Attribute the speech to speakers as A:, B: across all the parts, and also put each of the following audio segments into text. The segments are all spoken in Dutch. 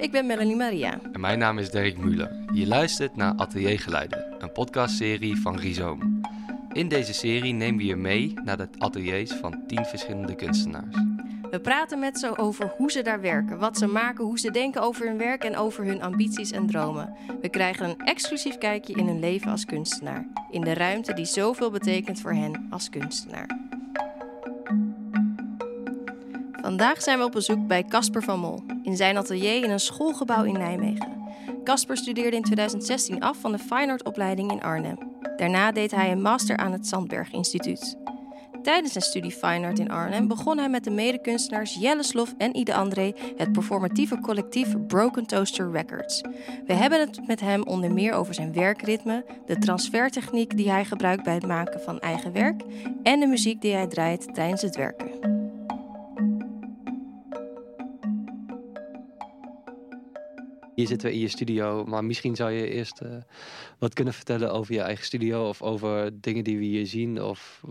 A: ik ben Melanie Maria.
B: En mijn naam is Dirk Muller. Je luistert naar Ateliergeluiden, een podcastserie van Rhizoom. In deze serie nemen we je mee naar de ateliers van tien verschillende kunstenaars.
A: We praten met ze over hoe ze daar werken, wat ze maken, hoe ze denken over hun werk en over hun ambities en dromen. We krijgen een exclusief kijkje in hun leven als kunstenaar, in de ruimte die zoveel betekent voor hen als kunstenaar. Vandaag zijn we op bezoek bij Casper van Mol, in zijn atelier in een schoolgebouw in Nijmegen. Casper studeerde in 2016 af van de Fine Art opleiding in Arnhem. Daarna deed hij een master aan het Sandberg Instituut. Tijdens zijn studie Fine Art in Arnhem begon hij met de medekunstenaars Jelle Slof en Ide André het performatieve collectief Broken Toaster Records. We hebben het met hem onder meer over zijn werkritme, de transfertechniek die hij gebruikt bij het maken van eigen werk en de muziek die hij draait tijdens het werken.
B: Hier zitten we in je studio, maar misschien zou je eerst uh, wat kunnen vertellen over je eigen studio of over dingen die we hier zien of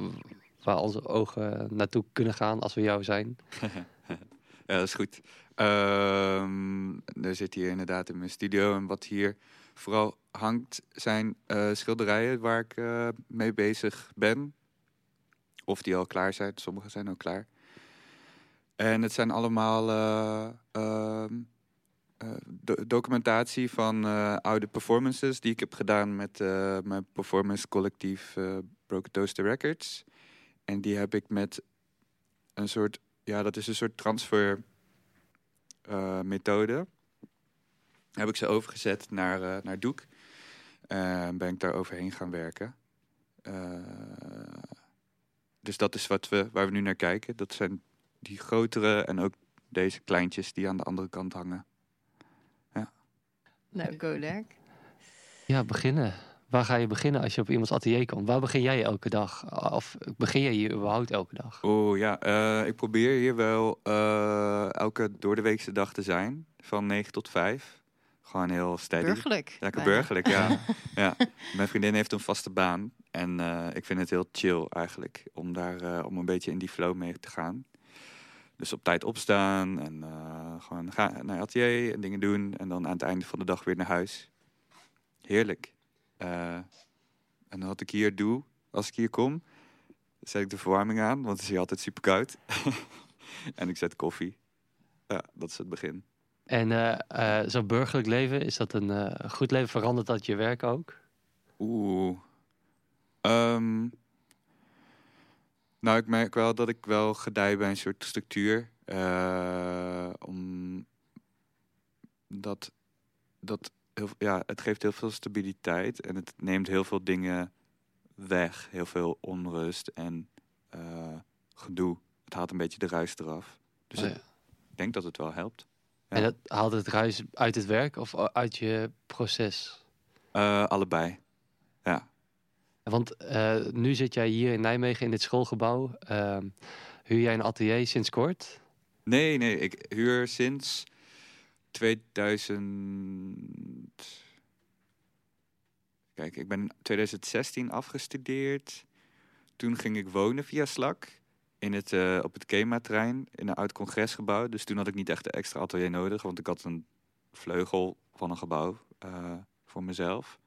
B: waar onze ogen naartoe kunnen gaan als we jou zijn.
C: ja, dat is goed. Um, er zit hier inderdaad in mijn studio en wat hier vooral hangt zijn uh, schilderijen waar ik uh, mee bezig ben. Of die al klaar zijn, sommige zijn al klaar. En het zijn allemaal uh, do documentatie van oude performances die ik heb gedaan met mijn performance collectief Broken Toaster Records. En die heb ik met een soort, ja, dat is een soort transfer uh, methode. Heb ik ze overgezet naar, naar Doek. En ben ik daar overheen gaan werken. Dus dat is wat we, waar we nu naar kijken. Dat zijn die grotere en ook deze kleintjes die aan de andere kant hangen.
A: Nou, go Dirk.
B: Ja, beginnen. Waar ga je beginnen als je op iemands atelier komt? Waar begin jij elke dag? Of begin jij hier überhaupt elke dag?
C: Oh ja, uh, ik probeer hier wel uh, elke doordeweekse dag te zijn. Van 9 tot 5. Gewoon heel steady.
A: Burgerlijk.
C: Lekker burgerlijk, ja. ja. Mijn vriendin heeft een vaste baan. En uh, ik vind het heel chill eigenlijk. Om daar om een beetje in die flow mee te gaan. Dus op tijd opstaan en gewoon gaan naar atelier en dingen doen. En dan aan het einde van de dag weer naar huis. Heerlijk. Uh, en wat ik hier doe, als ik hier kom, zet ik de verwarming aan, want het is hier altijd super koud. en ik zet koffie. Ja, dat is het begin.
B: En uh, uh, zo'n burgerlijk leven, is dat een goed leven? Verandert dat je werk ook?
C: Oeh. Um, nou, ik merk wel dat ik wel gedij bij een soort structuur. om dat, dat heel, ja, het geeft heel veel stabiliteit en het neemt heel veel dingen weg. Heel veel onrust en uh, gedoe. Het haalt een beetje de ruis eraf. Dus oh, ja. ik denk dat het wel helpt.
B: Ja. En dat haalt het ruis uit het werk of uit je proces?
C: Uh, allebei.
B: Want uh, nu zit jij hier in Nijmegen in dit schoolgebouw. huur jij een atelier sinds kort?
C: Nee, nee, ik huur sinds 2000. Kijk, ik ben 2016 afgestudeerd. Toen ging ik wonen via Slak. In het, uh, op het KEMA-trein in een oud congresgebouw. Dus toen had ik niet echt een extra atelier nodig. Want ik had een vleugel van een gebouw uh, voor mezelf.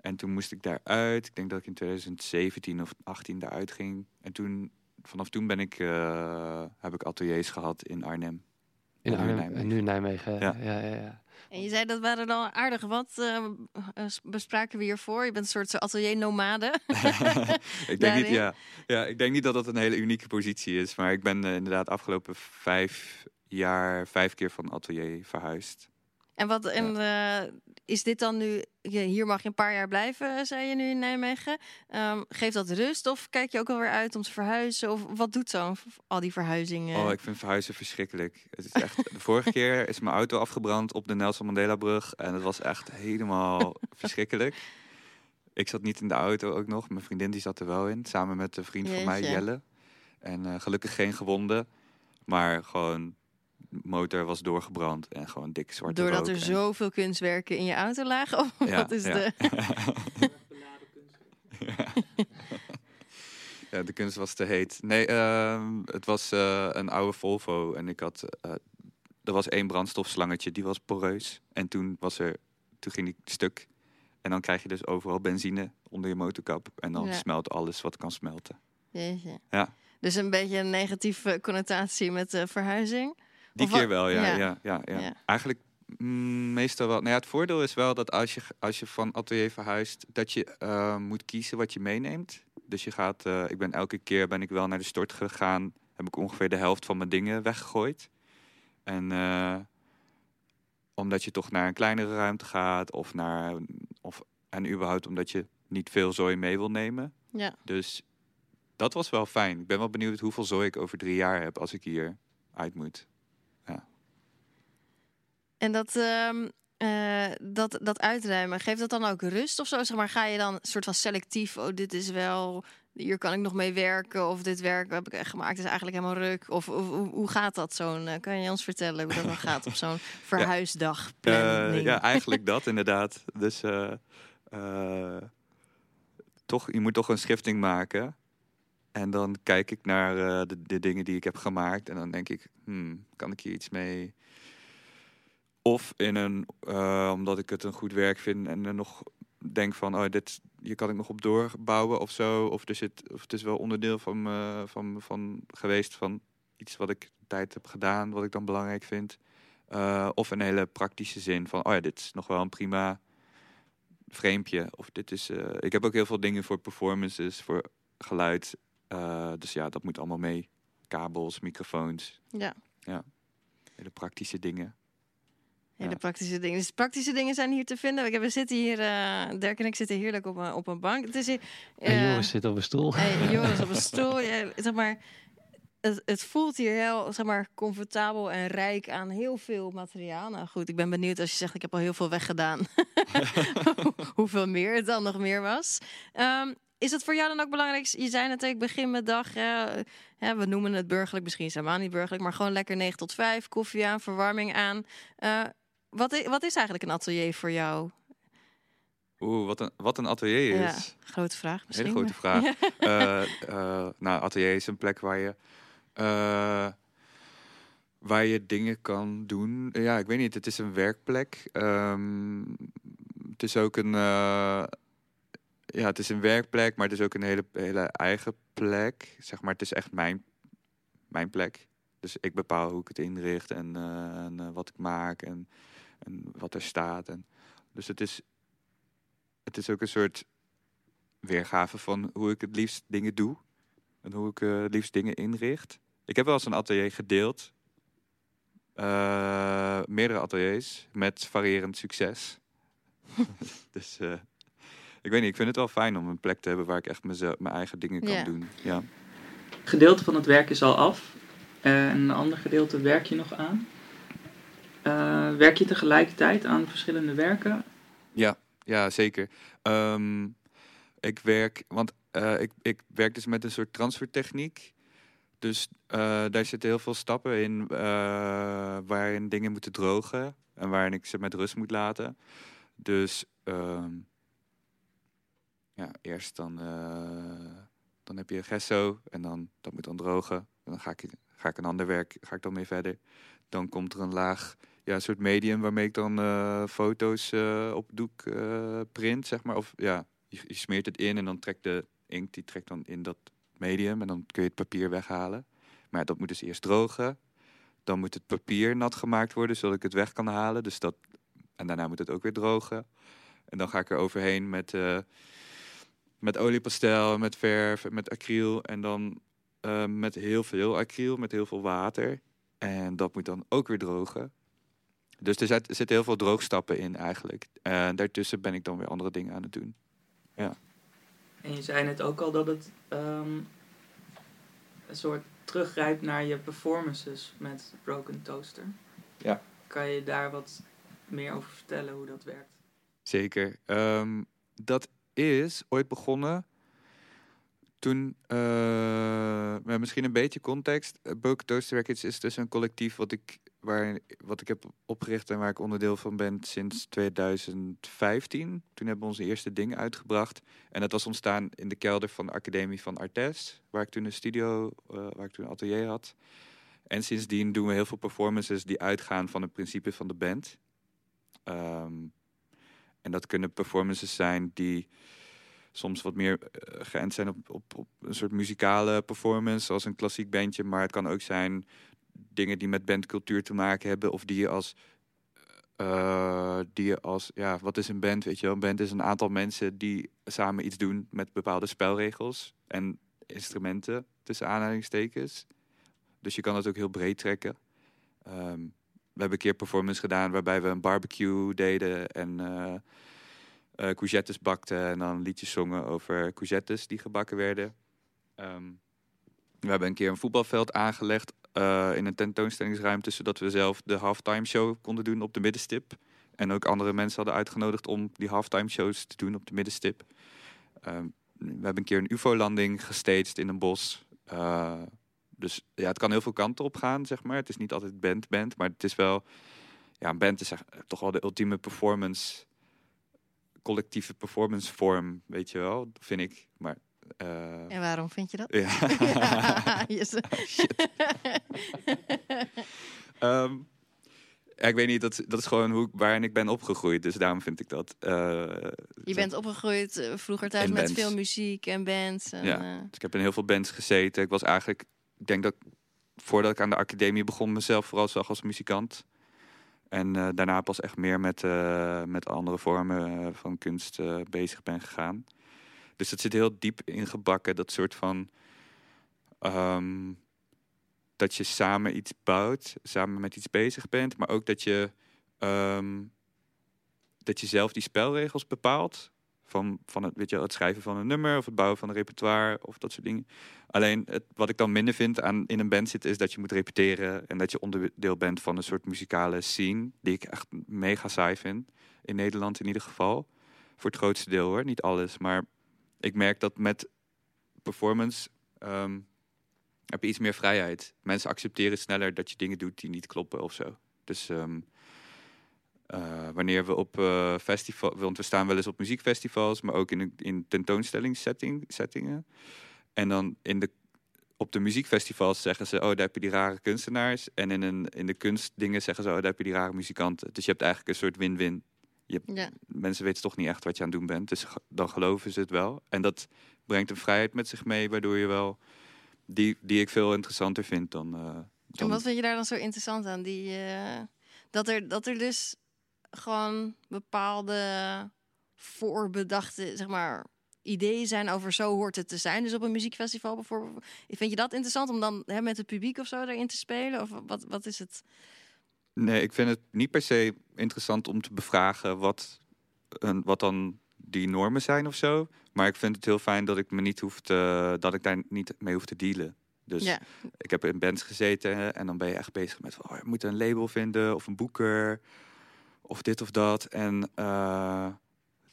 C: En toen moest ik daaruit. Ik denk dat ik in 2017 of 18 daaruit ging. En toen, vanaf toen ben ik, uh, heb ik ateliers gehad in Arnhem.
B: In Arnhem, en nu in Nijmegen. Ja. Ja, ja, ja.
A: En je zei dat waren dan aardig. Wat uh, bespraken we hiervoor? Je bent een soort atelier-nomade.
C: ik, denk niet, ja. Ja, ik denk niet dat dat een hele unieke positie is. Maar ik ben uh, inderdaad afgelopen vijf jaar vijf keer van atelier verhuisd.
A: En wat en, uh, is dit dan nu? Hier mag je een paar jaar blijven, zei je nu in Nijmegen. Um, geeft dat rust of kijk je ook alweer uit om te verhuizen? Of wat doet zo al die verhuizingen?
C: Oh, ik vind verhuizen verschrikkelijk. Het is echt, de vorige keer is mijn auto afgebrand op de Nelson Mandela brug en het was echt helemaal verschrikkelijk. Ik zat niet in de auto ook nog. Mijn vriendin die zat er wel in, samen met een vriend Jeetje. van mij, Jelle. En uh, gelukkig geen gewonden, maar gewoon motor was doorgebrand en gewoon dik zwart.
A: Doordat er zoveel kunstwerken in je auto lagen? Of ja, wat is ja. de...
C: ja, de kunst was te heet. Nee, uh, het was uh, een oude Volvo en ik had uh, er was één brandstofslangetje, die was poreus. En toen, was er, toen ging die stuk. En dan krijg je dus overal benzine onder je motorkap. En dan
A: Ja.
C: smelt alles wat kan smelten.
A: Jeetje.
C: Ja.
A: Dus een beetje een negatieve connotatie met de verhuizing.
C: Die
A: Of
C: keer wel, ja.
A: ja.
C: ja. Ja, ja,
A: Ja.
C: Eigenlijk mm, meestal wel. Nou ja, het voordeel is wel dat als je, als je van atelier verhuist, dat je eh, moet kiezen wat je meeneemt. Dus je gaat, eh, ik ben elke keer ben ik wel naar de stort gegaan, heb ik ongeveer de helft van mijn dingen weggegooid. En eh, omdat je toch naar een kleinere ruimte gaat, of naar, of, en überhaupt omdat je niet veel zooi mee wil nemen.
A: Ja.
C: Dus dat was wel fijn. Ik ben wel benieuwd hoeveel zooi ik over drie jaar heb als ik hier uit moet.
A: En dat, ehm, eh, dat, dat uitruimen, geeft dat dan ook rust of zo? Zeg maar, ga je dan soort van selectief, oh, dit is wel, hier kan ik nog mee werken, of dit werk heb ik echt gemaakt, is eigenlijk helemaal ruk. Of, of hoe, hoe gaat dat zo'n, eh, kan je ons vertellen hoe dat dan gaat op zo'n verhuisdag?
C: Eh,
A: planning?
C: ja, eigenlijk dat inderdaad. Dus eh, eh, toch, je moet toch een schifting maken. En dan kijk ik naar eh, de, de dingen die ik heb gemaakt. En dan denk ik, hmm, kan ik hier iets mee? Of in een, eh, omdat ik het een goed werk vind en er nog denk van, oh, dit, hier kan ik nog op doorbouwen of zo. Of, er zit, of het is wel onderdeel van, van, van geweest van iets wat ik tijd heb gedaan, wat ik dan belangrijk vind. Eh, of een hele praktische zin van, oh ja, dit is nog wel een prima framepje. Of dit is, eh, ik heb ook heel veel dingen voor performances, voor geluid. Dus ja, dat moet allemaal mee. Kabels, microfoons,
A: Ja,
C: hele praktische dingen.
A: Hele
C: Ja.
A: praktische dingen. Dus praktische dingen zijn hier te vinden. We zitten hier, Dirk en ik zitten heerlijk op een, op een bank. Het is hier,
B: En
A: eh,
B: Joris zit op een stoel.
A: Hey, Joris op een stoel. Ja, zeg maar, het, het voelt hier heel zeg maar, comfortabel en rijk aan heel veel materiaal. Nou goed, ik ben benieuwd als je zegt ik heb al heel veel weggedaan. Hoeveel meer het dan nog meer was. Ehm, is het voor jou dan ook belangrijk? Je zei net, ik begin mijn dag. eh, hè, we noemen het burgerlijk, misschien is het helemaal niet burgerlijk, maar gewoon lekker 9 tot 5, koffie aan, verwarming aan. Wat, wat is eigenlijk een atelier voor jou?
C: Oeh, wat een, wat een atelier
A: Ja,
C: is.
A: grote vraag misschien.
C: Hele grote vraag. Eh, eh, nou, atelier is een plek waar je, eh, waar je dingen kan doen. Ja, ik weet niet. Het is een werkplek. Ehm, het is ook een, ja, het is een werkplek, maar het is ook een hele, hele eigen plek. Zeg maar, het is echt mijn, mijn plek. Dus ik bepaal hoe ik het inricht en, en wat ik maak en, en wat er staat. En, dus het is, het is ook een soort weergave van hoe ik het liefst dingen doe. En hoe ik eh, het liefst dingen inricht. Ik heb wel eens een atelier gedeeld. Eh, meerdere ateliers met variërend succes. dus eh, ik weet niet, ik vind het wel fijn om een plek te hebben waar ik echt mezelf, mijn eigen dingen kan
A: Ja.
C: doen. Ja.
D: gedeelte van het werk is al af. En een ander gedeelte werk je nog aan. Eh, werk je tegelijkertijd aan verschillende werken?
C: Ja, ja zeker. Ehm, ik werk, want eh, ik, ik werk dus met een soort transfertechniek. Dus eh, daar zitten heel veel stappen in waarin dingen moeten drogen en waarin ik ze met rust moet laten. Dus ehm, ja, eerst dan, dan heb je gesso en dan dat moet dan drogen. En dan ga ik, ga ik een ander werk, ga ik dan mee verder. Dan komt er een laag ja, een soort medium waarmee ik dan eh, foto's eh, op doek eh, print, zeg maar. Of ja, je, smeert het in en dan trekt de inkt, die trekt dan in dat medium en dan kun je het papier weghalen. Maar dat moet dus eerst drogen. Dan moet het papier nat gemaakt worden, zodat ik het weg kan halen. Dus dat, en daarna moet het ook weer drogen. En dan ga ik er overheen met, met oliepastel, met verf, met acryl. En dan met heel veel acryl, met heel veel water. En dat moet dan ook weer drogen. Dus er zit- zitten heel veel droogstappen in eigenlijk. En daartussen ben ik dan weer andere dingen aan het doen.
D: En je zei net ook al dat het ehm, een soort teruggrijpt naar je performances met Broken Toaster.
C: Ja.
D: Kan je daar wat meer over vertellen hoe dat werkt?
C: Zeker. Ehm, dat is ooit begonnen toen, eh, met misschien een beetje context. Uh, Broken Toaster Records is dus een collectief wat ik, waar, wat ik heb opgericht en waar ik onderdeel van ben sinds 2015. Toen hebben we onze eerste dingen uitgebracht. En dat was ontstaan in de kelder van de Academie van Artes, waar ik toen een studio, eh, waar ik toen een atelier had. En sindsdien doen we heel veel performances die uitgaan van het principe van de band. Ehm, en dat kunnen performances zijn die soms wat meer uh, geënt zijn op, op, op een soort muzikale performance, zoals een klassiek bandje. Maar het kan ook zijn dingen die met bandcultuur te maken hebben, of die je als. Uh, die je als, ja, wat is een band? Weet je wel, een band is een aantal mensen die samen iets doen met bepaalde spelregels en instrumenten tussen aanhalingstekens. Dus je kan het ook heel breed trekken. Um, we hebben een keer performance gedaan waarbij we een barbecue deden en uh, courgettes bakten en dan liedjes zongen over courgettes die gebakken werden. Um, we hebben een keer een voetbalveld aangelegd uh, in een tentoonstellingsruimte, zodat we zelf de halftime show konden doen op de middenstip. En ook andere mensen hadden uitgenodigd om die halftime shows te doen op de middenstip. Um, we hebben een keer een UFO-landing gestaged in een bos. Uh, dus ja, het kan heel veel kanten op gaan, zeg maar. Het is niet altijd band-band, maar het is wel... Ja, een band is toch wel de ultieme performance... collectieve performance vorm, weet je wel, vind ik. Maar uh...
A: En waarom vind je dat?
C: Ja. yes. um, ja, ik weet niet, dat, dat is gewoon hoe, waarin ik ben opgegroeid. Dus daarom vind ik dat. Uh,
A: je bent opgegroeid uh, vroeger thuis met veel muziek en bands. En,
C: ja, dus ik heb in heel veel bands gezeten. Ik was eigenlijk, ik denk dat voordat ik aan de academie begon, mezelf vooral zag als muzikant. En daarna pas echt meer met, met andere vormen van kunst bezig ben gegaan. Dus het zit heel diep ingebakken, dat soort van. Um, dat je samen iets bouwt, samen met iets bezig bent, maar ook dat je, um, dat je zelf die spelregels bepaalt. Van, van het, weet je, het schrijven van een nummer of het bouwen van een repertoire of dat soort dingen. Alleen het, wat ik dan minder vind aan in een band zitten is dat je moet repeteren en dat je onderdeel bent van een soort muzikale scene die ik echt mega saai vind. In Nederland in ieder geval. Voor het grootste deel hoor, niet alles. Maar ik merk dat met performance um, heb je iets meer vrijheid. Mensen accepteren sneller dat je dingen doet die niet kloppen of zo. Dus um, uh, wanneer we op uh, festival, want we staan wel eens op muziekfestivals, maar ook in, in tentoonstellingssettingen. En dan in de, op de muziekfestivals zeggen ze, oh daar heb je die rare kunstenaars. En in, een, in de kunstdingen zeggen ze, oh daar heb je die rare muzikanten. Dus je hebt eigenlijk een soort win-win. Ja. Mensen weten toch niet echt wat je aan het doen bent, dus dan geloven ze het wel. En dat brengt een vrijheid met zich mee, waardoor je wel die, die ik veel interessanter vind dan, uh, dan...
A: En wat vind je daar dan zo interessant aan? Die, uh, dat, er, dat er dus gewoon bepaalde voorbedachte, zeg maar, ideeën zijn over zo hoort het te zijn. Dus op een muziekfestival bijvoorbeeld. Vind je dat interessant om dan hè, met het publiek of zo erin te spelen? Of wat, wat is het?
C: Nee, ik vind het niet per se interessant om te bevragen wat, een, wat dan die normen zijn of zo. Maar ik vind het heel fijn dat ik me niet hoef te, dat ik daar niet mee hoef te dealen. Dus ja. ik heb in bands gezeten en dan ben je echt bezig met, oh, je moet een label vinden of een boeker of dit of dat. En uh,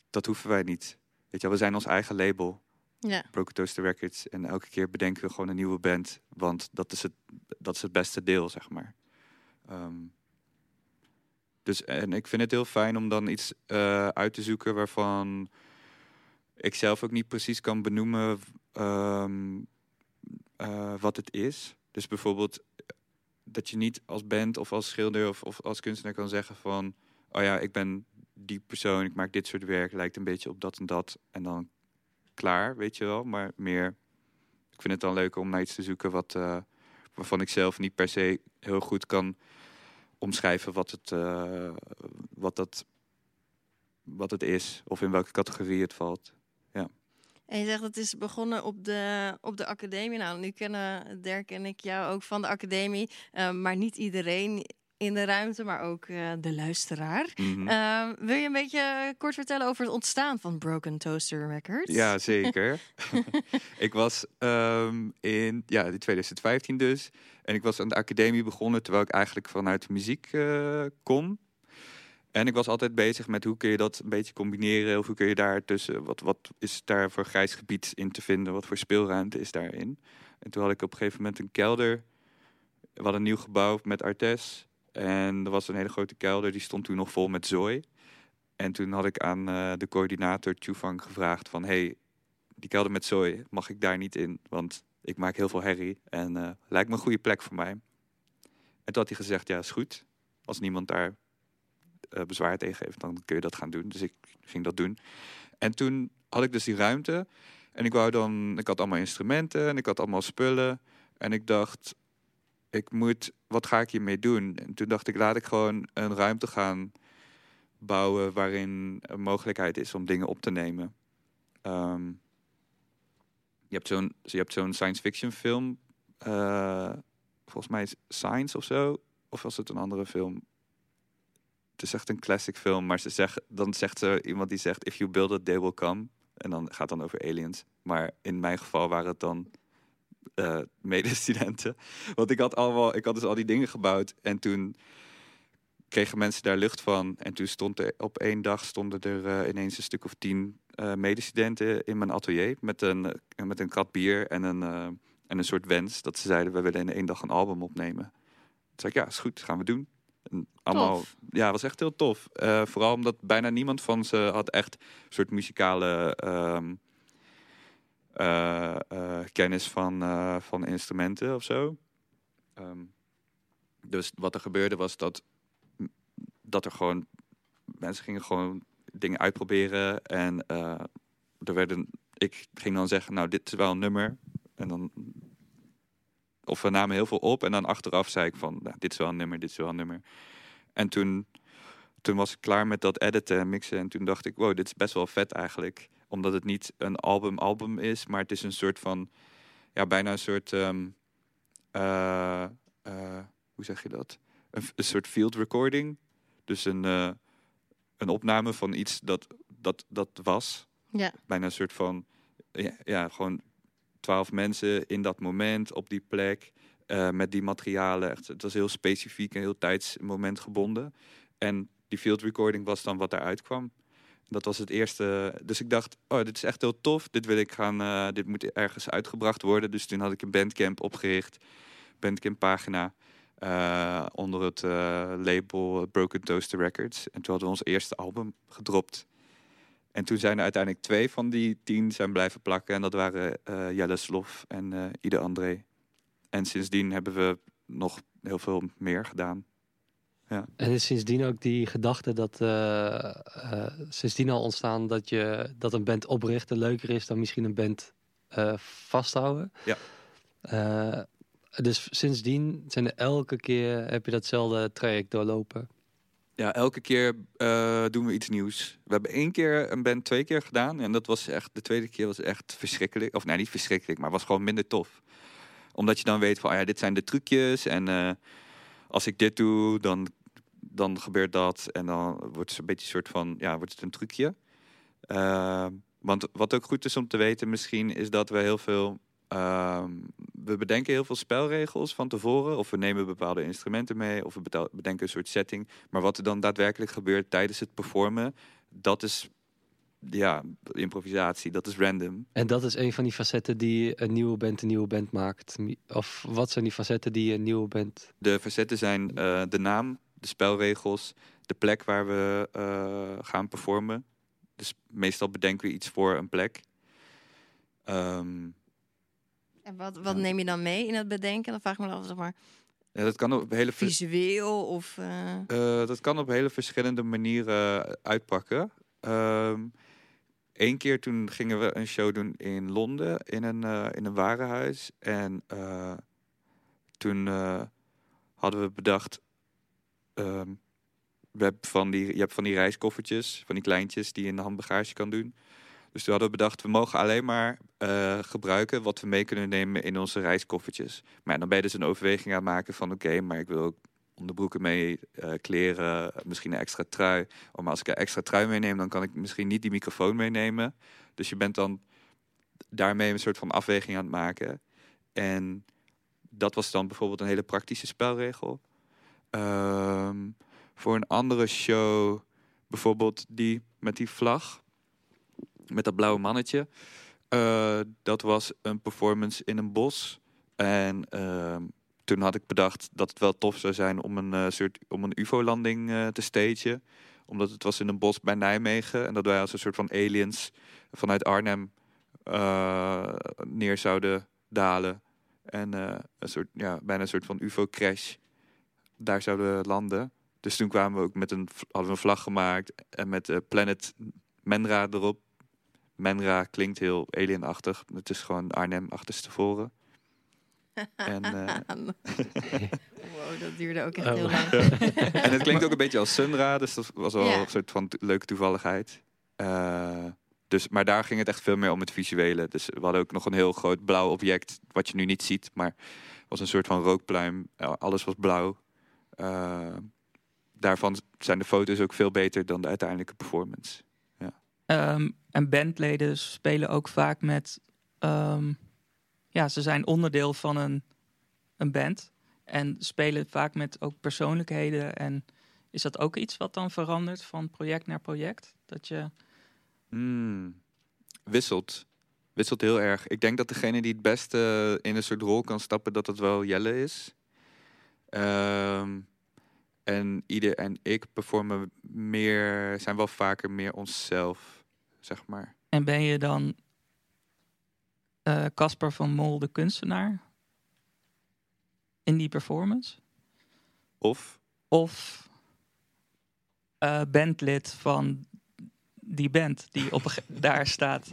C: dat hoeven wij niet. Weet je, we zijn ons eigen label. Ja. Broken Toaster Records. En elke keer bedenken we gewoon een nieuwe band. Want dat is het, dat is het beste deel, zeg maar. Um, dus en ik vind het heel fijn om dan iets uh, uit te zoeken waarvan ik zelf ook niet precies kan benoemen um, uh, wat het is. Dus bijvoorbeeld dat je niet als band of als schilder of, of als kunstenaar kan zeggen van... oh ja, ik ben die persoon, ik maak dit soort werk, lijkt een beetje op dat en dat. En dan klaar, weet je wel. Maar meer, ik vind het dan leuk om naar iets te zoeken wat, waarvan ik zelf niet per se heel goed kan omschrijven wat het, uh, wat dat, wat het is. Of in welke categorie het valt. Ja.
A: En je zegt het is begonnen op de, op de academie. Nou, nu kennen Dirk en ik jou ook van de academie. Uh, maar niet iedereen in de ruimte, maar ook uh, de luisteraar. Mm -hmm. uh, wil je een beetje kort vertellen over het ontstaan van Broken Toaster Records?
C: Ja, zeker. ik was um, in ja, 2015 dus. En ik was aan de academie begonnen terwijl ik eigenlijk vanuit muziek uh, kom. En ik was altijd bezig met hoe kun je dat een beetje combineren. Of hoe kun je daar tussen, wat, wat is daar voor grijs gebied in te vinden? Wat voor speelruimte is daarin? En toen had ik op een gegeven moment een kelder. We hadden een nieuw gebouw met Artes. En er was een hele grote kelder, die stond toen nog vol met zooi. En toen had ik aan uh, de coördinator Chufang gevraagd van... hey, die kelder met zooi, mag ik daar niet in? Want ik maak heel veel herrie en uh, lijkt me een goede plek voor mij. En toen had hij gezegd, ja, is goed. Als niemand daar eh, bezwaar tegen heeft, dan kun je dat gaan doen. Dus ik ging dat doen. En toen had ik dus die ruimte. En ik wou dan, ik had allemaal instrumenten en ik had allemaal spullen. En ik dacht, ik moet, wat ga ik hiermee doen? En toen dacht ik, laat ik gewoon een ruimte gaan bouwen waarin een mogelijkheid is om dingen op te nemen. Ehm, je hebt zo'n zo'n science fiction film, eh, volgens mij is Science of zo, of was het een andere film? Het is echt een classic film, maar ze zeggen, dan zegt ze iemand die zegt: If you build it, they will come. En dan gaat het dan over aliens. Maar in mijn geval waren het dan uh, medestudenten. Want ik had, allemaal, ik had dus al die dingen gebouwd. En toen kregen mensen daar lucht van. En toen stond er op één dag stonden er uh, ineens een stuk of tien uh, medestudenten in mijn atelier. Met een, met een krat bier en een, en een soort wens. Dat ze zeiden, we willen in één dag een album opnemen. Toen zei ik, ja, is goed, gaan we doen. En allemaal, ja, was echt heel tof. vooral omdat bijna niemand van ze had echt een soort muzikale... Ehm, kennis van, uh, van instrumenten of zo. Um, dus wat er gebeurde was dat, dat er gewoon mensen gingen gewoon dingen uitproberen en er werden, ik ging dan zeggen, nou dit is wel een nummer en dan of we namen heel veel op en dan achteraf zei ik van nou, dit is wel een nummer, dit is wel een nummer. En toen, toen was ik klaar met dat editen en mixen en toen dacht ik, wow, dit is best wel vet eigenlijk omdat het niet een album-album is, maar het is een soort van, ja, bijna een soort, um, uh, uh, hoe zeg je dat? Een, een, soort field recording. Dus een, uh, een opname van iets dat, dat, dat was.
A: Ja.
C: Bijna een soort van, ja, ja gewoon twaalf mensen in dat moment, op die plek, met die materialen. Echt, het was heel specifiek en heel tijdsmoment gebonden. En die field recording was dan wat eruit kwam. Dat was het eerste. Dus ik dacht, oh, dit is echt heel tof. Dit wil ik gaan. Uh, dit moet ergens uitgebracht worden. Dus toen had ik een bandcamp opgericht. Bandcamp pagina. Uh, onder het uh, label Broken Toaster Records. En toen hadden we ons eerste album gedropt. En toen zijn er uiteindelijk twee van die tien zijn blijven plakken. En dat waren Jelle Slof en Ide André. En sindsdien hebben we nog heel veel meer gedaan. Ja.
B: En is sindsdien ook die gedachte dat uh, uh, sindsdien al ontstaan dat je dat een band oprichten leuker is dan misschien een band uh, vasthouden.
C: Ja.
B: dus sindsdien zijn er elke keer heb je datzelfde traject doorlopen.
C: Ja, elke keer doen we iets nieuws. We hebben één keer een band twee keer gedaan en dat was echt de tweede keer was echt verschrikkelijk. Of nee, niet verschrikkelijk, maar was gewoon minder tof. Omdat je dan weet van, oh ja, dit zijn de trucjes en als ik dit doe, dan dan gebeurt dat en dan wordt het een beetje een soort van, ja, wordt het een trucje. Uh, want wat ook goed is om te weten misschien, is dat we heel veel, uh, we bedenken heel veel spelregels van tevoren. Of we nemen bepaalde instrumenten mee, of we bedenken een soort setting. Maar wat er dan daadwerkelijk gebeurt tijdens het performen, dat is ja, improvisatie, dat is random.
B: En dat is een van die facetten die een nieuwe band een nieuwe band maakt. Of wat zijn die facetten die een nieuwe band...
C: De facetten zijn uh, de naam, de spelregels, de plek waar we uh, gaan performen. Dus meestal bedenken we iets voor een plek. Um,
A: en wat, wat neem je dan mee in het bedenken? Dan vraag ik me af, zeg maar.
C: Ja, dat kan op hele
A: visueel of. Uh...
C: Uh, dat kan op hele verschillende manieren uitpakken. Um, Eén keer toen gingen we een show doen in Londen in een, uh, in een warenhuis. En toen hadden we bedacht, Hebben van die, je hebt van die reiskoffertjes, van die kleintjes die je in de handbagage kan doen. Dus toen hadden we bedacht, we mogen alleen maar uh, gebruiken wat we mee kunnen nemen in onze reiskoffertjes. Maar dan ben je dus een overweging aan het maken van oké, maar ik wil ook onderbroeken mee, uh, kleren, misschien een extra trui. Oh, maar als ik een extra trui meeneem, dan kan ik misschien niet die microfoon meenemen. Dus je bent dan daarmee een soort van afweging aan het maken. En dat was dan bijvoorbeeld een hele praktische spelregel. Um, voor een andere show, bijvoorbeeld die met die vlag, met dat blauwe mannetje. Uh, dat was een performance in een bos. En uh, toen had ik bedacht dat het wel tof zou zijn om een, uh, soort, om een UFO-landing uh, te stagen. Omdat het was in een bos bij Nijmegen. En dat wij als een soort van aliens vanuit Arnhem neer zouden dalen. En een soort, ja, bijna een soort van UFO-crash daar zouden landen. Dus toen kwamen we ook met een, hadden we een vlag gemaakt en met uh, Planet Menra erop. Menra klinkt heel alienachtig. Het is gewoon Arnhem achterstevoren.
A: En, uh... wow, dat duurde ook echt
B: Oh.
A: heel lang.
C: en het klinkt ook een beetje als Sunra, dus dat was wel
A: Ja.
C: een soort van leuke toevalligheid. Eh, dus, maar daar ging het echt veel meer om het visuele. Dus we hadden ook nog een heel groot blauw object, wat je nu niet ziet, maar was een soort van rookpluim. Alles was blauw. Eh, daarvan zijn de foto's ook veel beter dan de uiteindelijke performance.
D: Ehm, en bandleden spelen ook vaak met. ehm, ja, ze zijn onderdeel van een, een band. En spelen vaak met ook persoonlijkheden. En is dat ook iets wat dan verandert van project naar project? Dat je.
C: Hmm. Wisselt. Wisselt heel erg. Ik denk dat degene die het beste in een soort rol kan stappen, dat het wel Jelle is. Ehm, en ieder en ik performen meer, zijn wel vaker meer onszelf, zeg maar.
D: En ben je dan. eh, Casper van Mol, de kunstenaar? In die performance?
C: Of
D: Of. eh, bandlid van die band die op daar staat.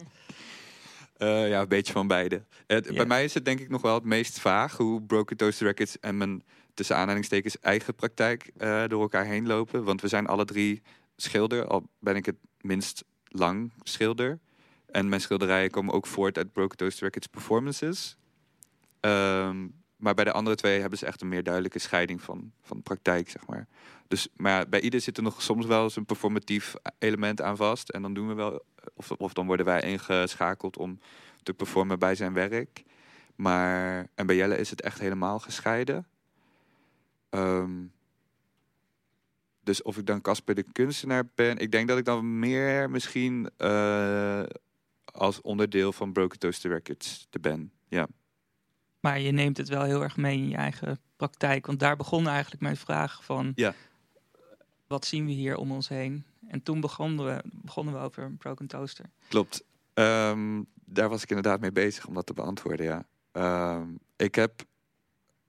C: eh, ja, een beetje van beide. Bij mij is het denk ik nog wel het meest vaag hoe Broken Toaster Records en mijn tussen aanhalingstekens eigen praktijk eh, door elkaar heen lopen. Want we zijn alle drie schilder, al ben ik het minst lang schilder. En mijn schilderijen komen ook voort uit Broken Toast Records performances. Ehm, maar bij de andere twee hebben ze echt een meer duidelijke scheiding van, van praktijk, zeg maar. Dus, maar bij ieder zit er nog soms wel eens een performatief element aan vast. En dan doen we wel, of, of dan worden wij ingeschakeld om te performen bij zijn werk. Maar, en bij Jelle is het echt helemaal gescheiden. Ehm, dus of ik dan Casper de kunstenaar ben, ik denk dat ik dan meer misschien eh, als onderdeel van Broken Toaster Records te ben. Ja.
D: Maar je neemt het wel heel erg mee in je eigen praktijk. Want daar begon eigenlijk mijn vraag van...
C: Ja.
D: Wat zien we hier om ons heen? En toen begonnen we, begonnen we over Broken Toaster.
C: Klopt. Ehm, daar was ik inderdaad mee bezig om dat te beantwoorden, ja. Ehm, ik heb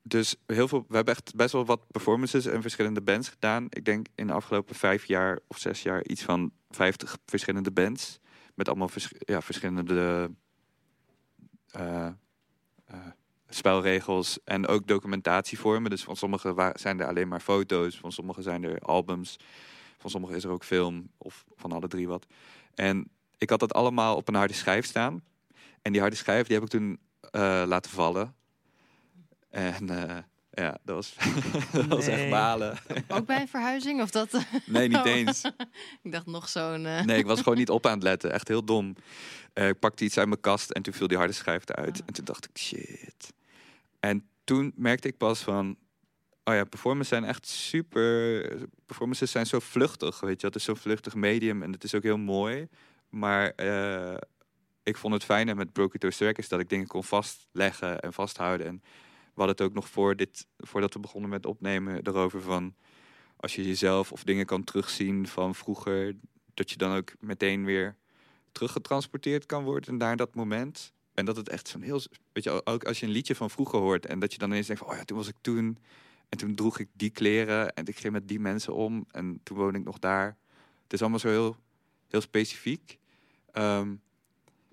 C: dus heel veel... We hebben echt best wel wat performances en verschillende bands gedaan. Ik denk in de afgelopen vijf jaar of zes jaar iets van vijftig verschillende bands. Met allemaal ja, verschillende eh, eh, spelregels en ook documentatievormen. Dus van sommige zijn er alleen maar foto's, van sommige zijn er albums, van sommige is er ook film of van alle drie wat. En ik had dat allemaal op een harde schijf staan. En die harde schijf die heb ik toen eh, laten vallen. En eh, ja, dat was, dat was echt balen.
A: Ook bij een verhuizing? Of dat...
C: Nee, niet
A: Oh.
C: eens.
A: ik dacht nog zo'n... eh,
C: Nee, ik was gewoon niet op aan het letten. Echt heel dom. Eh, ik pakte iets uit mijn kast en toen viel die harde schijf eruit. En toen dacht ik, shit. En toen merkte ik pas van... Oh ja, performances zijn echt super... Performances zijn zo vluchtig, weet je. Het is zo'n vluchtig medium en het is ook heel mooi. Maar ik vond het fijner met Broken Toast Records... dat ik dingen kon vastleggen en vasthouden. En we hadden het ook nog voor dit, voordat we begonnen met opnemen erover van... Als je jezelf of dingen kan terugzien van vroeger... dat je dan ook meteen weer teruggetransporteerd kan worden naar dat moment. En dat het echt zo'n heel... Weet je, ook als je een liedje van vroeger hoort... en dat je dan ineens denkt oh ja, toen was ik toen... en toen droeg ik die kleren... en ik ging met die mensen om... en toen woonde ik nog daar. Het is allemaal zo heel, heel specifiek. Ehm,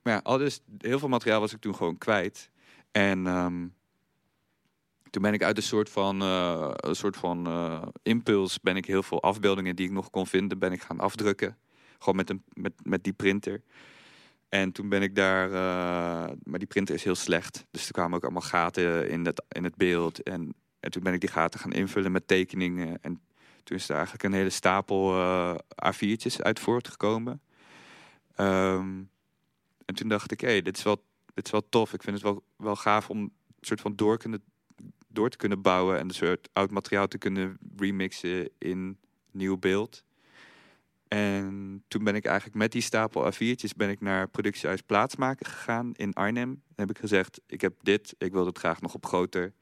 C: maar ja, al dus, heel veel materiaal was ik toen gewoon kwijt. En ehm, toen ben ik uit een soort van, eh, een soort van eh, impuls... ben ik heel veel afbeeldingen die ik nog kon vinden... ben ik gaan afdrukken. Gewoon met, een, met, met die printer. En toen ben ik daar... eh, maar die printer is heel slecht. Dus er kwamen ook allemaal gaten in het, in het beeld. En, en toen ben ik die gaten gaan invullen met tekeningen. En toen is er eigenlijk een hele stapel eh A4'tjes uit voortgekomen. Ehm, en toen dacht ik, hé, dit, is wel, dit is wel tof. Ik vind het wel, wel gaaf om een soort van door, kunnen, door te kunnen bouwen... en een soort oud materiaal te kunnen remixen in nieuw beeld. En toen ben ik eigenlijk met die stapel A4'tjes ben ik naar productiehuis Plaatsmaken gegaan in Arnhem. Dan heb ik gezegd, ik heb dit, ik wil het graag nog op groter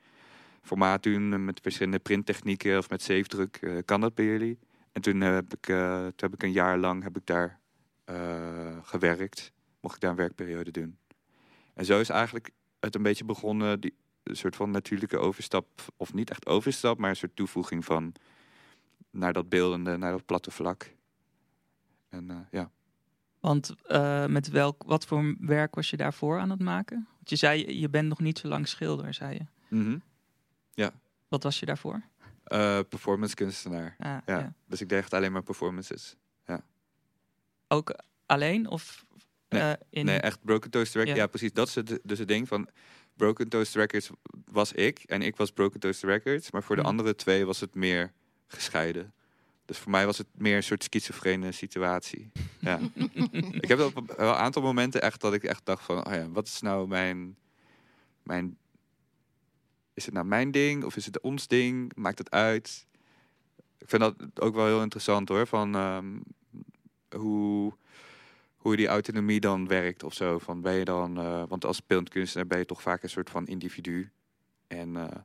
C: formaat doen met verschillende printtechnieken of met zeefdruk. eh, kan dat bij jullie? En toen heb ik, eh, toen heb ik een jaar lang heb ik daar eh, gewerkt. Mocht ik daar een werkperiode doen. En zo is eigenlijk het een beetje begonnen. Die, een soort van natuurlijke overstap, of niet echt overstap, maar een soort toevoeging van naar dat beeldende, naar dat platte vlak. En eh, ja.
D: Want uh, met welk, wat voor werk was je daarvoor aan het maken? Want je zei, je bent nog niet zo lang schilder, zei je.
C: Mm -hmm. Ja.
D: Wat was je daarvoor?
C: Uh, performance kunstenaar.
D: Ah,
C: ja.
D: ja.
C: Dus ik deed echt alleen maar performances. Ja.
D: Ook alleen of
C: Nee,
D: in...
C: nee echt Broken Toast Records.
D: Ja.
C: Ja. precies. Dat is het, dus het ding van Broken Toast Records was ik en ik was Broken Toast Records. Maar voor de
D: Mhm.
C: andere twee was het meer gescheiden. Dus voor mij was het meer een soort schizofrene situatie. Ja. ik heb op een aantal momenten echt dat ik echt dacht van, oh ja, wat is nou mijn, mijn, is het nou mijn ding of is het ons ding? Maakt het uit? Ik vind dat ook wel heel interessant hoor, van ehm, hoe, hoe die autonomie dan werkt of zo. Van ben je dan, eh, want als beeldkunstenaar ben je toch vaak een soort van individu. En, eh,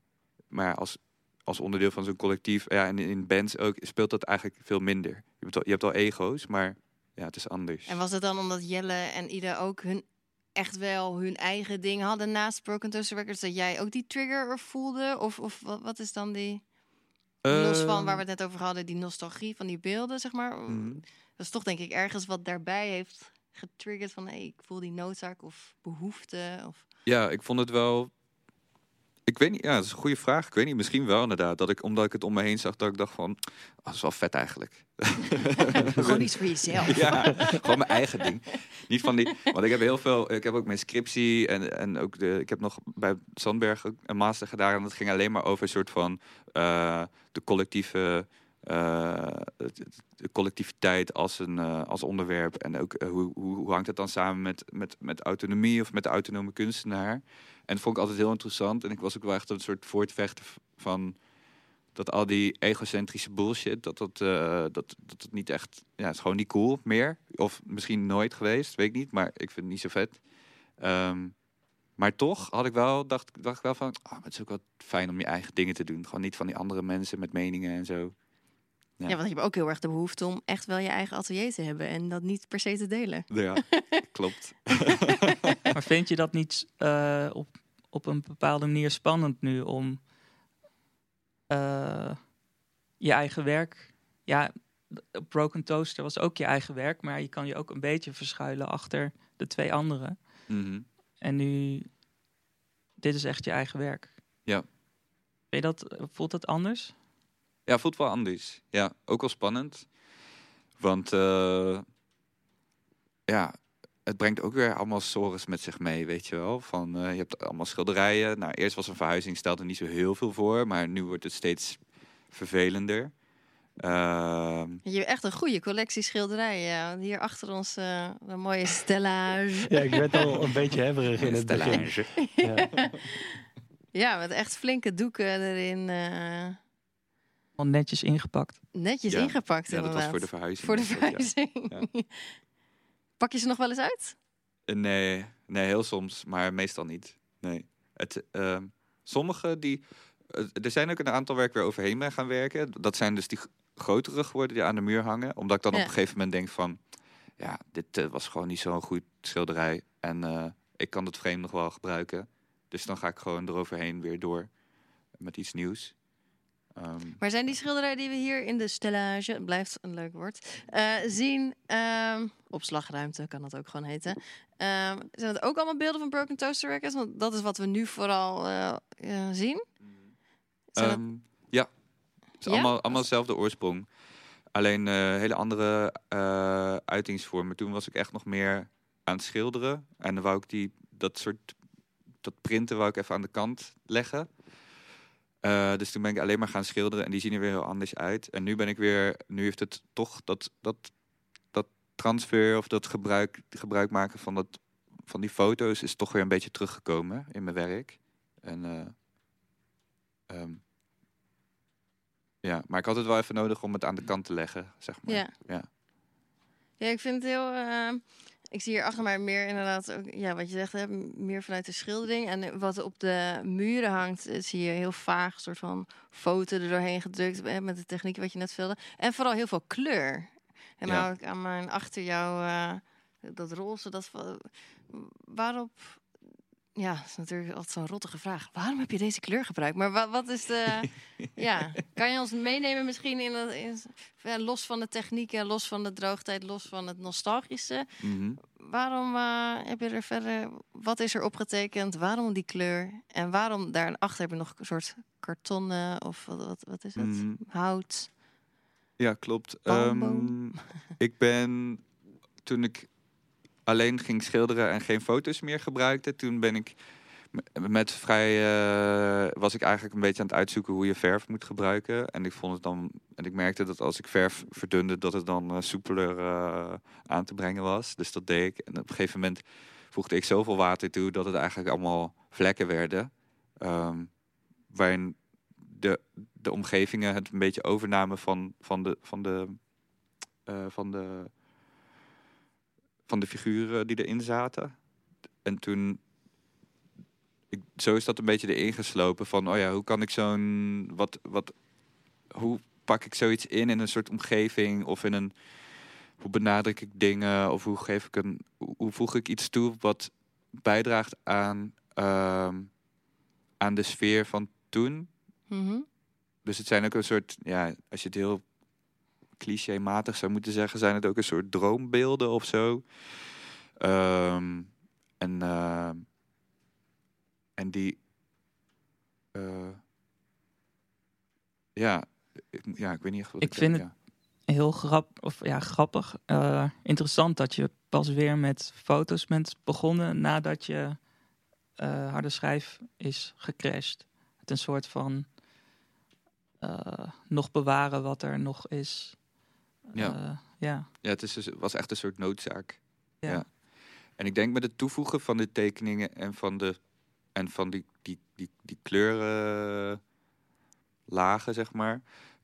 C: maar als, als onderdeel van zo'n collectief, ja, en in bands ook, speelt dat eigenlijk veel minder. Je hebt al, je hebt al ego's, maar ja, het is anders.
A: En was het dan omdat Jelle en Ida ook hun echt wel hun eigen ding hadden naast Broken Toaster Records, dat jij ook die trigger er voelde? Of, of wat, wat is dan die, los van waar we
C: Ehm,
A: het net over hadden, die nostalgie van die beelden, zeg maar?
C: mhm.
A: Dat is toch denk ik ergens wat daarbij heeft getriggerd van, hé, ik voel die noodzaak of behoefte. Of...
C: Ja, ik vond het wel. Ik weet niet, ja, dat is een goede vraag. Ik weet niet, misschien wel inderdaad. Dat ik, omdat ik het om me heen zag, dat ik dacht van, oh, dat is wel vet eigenlijk.
A: Gewoon iets voor jezelf.
C: Ja, gewoon mijn eigen ding. Niet van die, want ik heb heel veel, ik heb ook mijn scriptie en, en ook de, ik heb nog bij Sandberg ook een master gedaan en dat ging alleen maar over een soort van eh, de collectieve, de collectiviteit als een eh, als onderwerp en ook eh, hoe, hoe, hangt het dan samen met, met, met autonomie of met de autonome kunstenaar. En dat vond ik altijd heel interessant en ik was ook wel echt een soort voortvechter van dat al die egocentrische bullshit, dat dat, eh, dat, dat het niet echt, ja, het is gewoon niet cool meer. Of misschien nooit geweest, weet ik niet, maar ik vind het niet zo vet. Ehm, maar toch had ik wel, dacht, dacht ik wel van, ah, het is ook wel fijn om je eigen dingen te doen. Gewoon niet van die andere mensen met meningen en zo.
A: Ja, want je hebt ook heel erg de behoefte om echt wel je eigen atelier te hebben en dat niet per se te delen.
C: Ja, klopt.
D: Maar vind je dat niet eh, op, op een bepaalde manier spannend nu om eh, je eigen werk... Ja, Broken Toaster was ook je eigen werk, maar je kan je ook een beetje verschuilen achter de twee anderen.
C: Mhm.
D: En nu, dit is echt je eigen werk.
C: Ja.
D: Weet je dat, voelt dat anders?
C: Ja, voelt wel anders. Ja, ook wel spannend. Want eh, ja, het brengt ook weer allemaal sores met zich mee, weet je wel. Van, eh, je hebt allemaal schilderijen. Nou, eerst was een verhuizing, stelde niet zo heel veel voor. Maar nu wordt het steeds vervelender. Ehm,
A: Je hebt echt een goede collectie schilderijen. Ja. Hier achter ons eh, een mooie stellage.
B: Ja, ik werd al een beetje hebberig in het begin.
C: stellage.
B: Ja.
A: Ja, met echt flinke doeken erin.
D: Al netjes ingepakt.
A: netjes
C: Ja.
A: ingepakt
C: Ja, dat was voor de verhuizing.
A: Voor de
C: dat, ja.
A: verhuizing.
C: Ja.
A: Pak je ze nog wel eens uit?
C: Eh, Nee, nee, heel soms, maar meestal niet. Nee. Het, ehm, sommige die. eh, er zijn ook een aantal waar ik weer overheen ben gaan werken. Dat zijn dus die grotere geworden die aan de muur hangen. Omdat ik dan
A: Ja.
C: op een gegeven moment denk van. Ja, dit eh, was gewoon niet zo'n goed schilderij. En eh, ik kan het frame nog wel gebruiken. Dus dan ga ik gewoon eroverheen weer door met iets nieuws. Ehm,
A: Maar zijn die schilderijen die we hier in de stellage, blijft een leuk woord, eh, zien, ehm, opslagruimte kan dat ook gewoon heten, ehm, zijn het ook allemaal beelden van Broken Toaster Records? Want dat is wat we nu vooral eh, eh, zien. Dat-
C: ja, het is
A: Ja?
C: allemaal, allemaal dezelfde oorsprong. Alleen hele andere uitingsvormen. Toen was ik echt nog meer aan het schilderen. En dan wou ik die, dat soort dat printen wou ik even aan de kant leggen. Eh, dus toen ben ik alleen maar gaan schilderen en die zien er weer heel anders uit. En nu ben ik weer, nu heeft het toch dat, dat, dat transfer of dat gebruik, gebruik maken van, dat, van die foto's is toch weer een beetje teruggekomen in mijn werk. En eh, Ehm, ja, maar ik had het wel even nodig om het aan de kant te leggen, zeg maar.
A: Ja.
C: Ja.
A: Ja, ik vind het heel. eh, ik zie hier achter mij meer inderdaad, ook, ja, wat je zegt, hè, meer vanuit de schildering. En wat op de muren hangt, eh, zie je heel vaag soort van foto er doorheen gedrukt hè, met de techniek wat je net vulde. En vooral heel veel kleur. En
C: Ja.
A: nou ik aan mijn achter jou eh, dat roze, dat waarop ja, dat is natuurlijk altijd zo'n rottige vraag. Waarom heb je deze kleur gebruikt? Maar wat, wat is de. ja, kan je ons meenemen misschien in, het, in ja, los van de technieken, los van de droogtijd, los van het nostalgische?
C: Mhm.
A: Waarom eh, heb je er verder. Wat is er opgetekend? Waarom die kleur? En waarom daarachter heb je nog een soort kartonnen of wat, wat, wat is het?
C: Mhm.
A: Hout.
C: Ja, klopt. Ehm, ik ben toen ik alleen ging schilderen en geen foto's meer gebruikte, toen ben ik met vrij eh, was ik eigenlijk een beetje aan het uitzoeken hoe je verf moet gebruiken. En ik vond het dan en ik merkte dat als ik verf verdunde, dat het dan eh, soepeler eh, aan te brengen was. Dus dat deed ik. En op een gegeven moment voegde ik zoveel water toe dat het eigenlijk allemaal vlekken werden. Ehm, waarin de, de omgevingen het een beetje overnamen van, van de, van de, van de, van de figuren die erin zaten. En toen, ik, zo is dat een beetje erin geslopen van, oh ja, hoe kan ik zo'n, wat, wat, hoe pak ik zoiets in in een soort omgeving of in een, hoe benadruk ik dingen of hoe geef ik een, hoe, voeg ik iets toe wat bijdraagt aan, ehm, aan de sfeer van toen.
A: Mhm.
C: Dus het zijn ook een soort, ja, als je het heel clichématig zou moeten zeggen, zijn het ook een soort droombeelden of zo. Ehm, en, eh, en die, eh, ja, ik, ja, ik weet niet echt wat
D: Ik
C: ik,
D: vind
C: denk,
D: het- Heel grap, of, ja, grappig. eh, interessant dat je pas weer met foto's bent begonnen nadat je harde schijf is gecrashed. Het een soort van nog bewaren wat er nog is.
C: Ja.
D: Eh, ja.
C: Ja, het is dus, was echt een soort noodzaak.
D: Ja.
C: Ja. En ik denk met het toevoegen van de tekeningen en van, de, en van die, die, die, die kleurenlagen, zeg maar,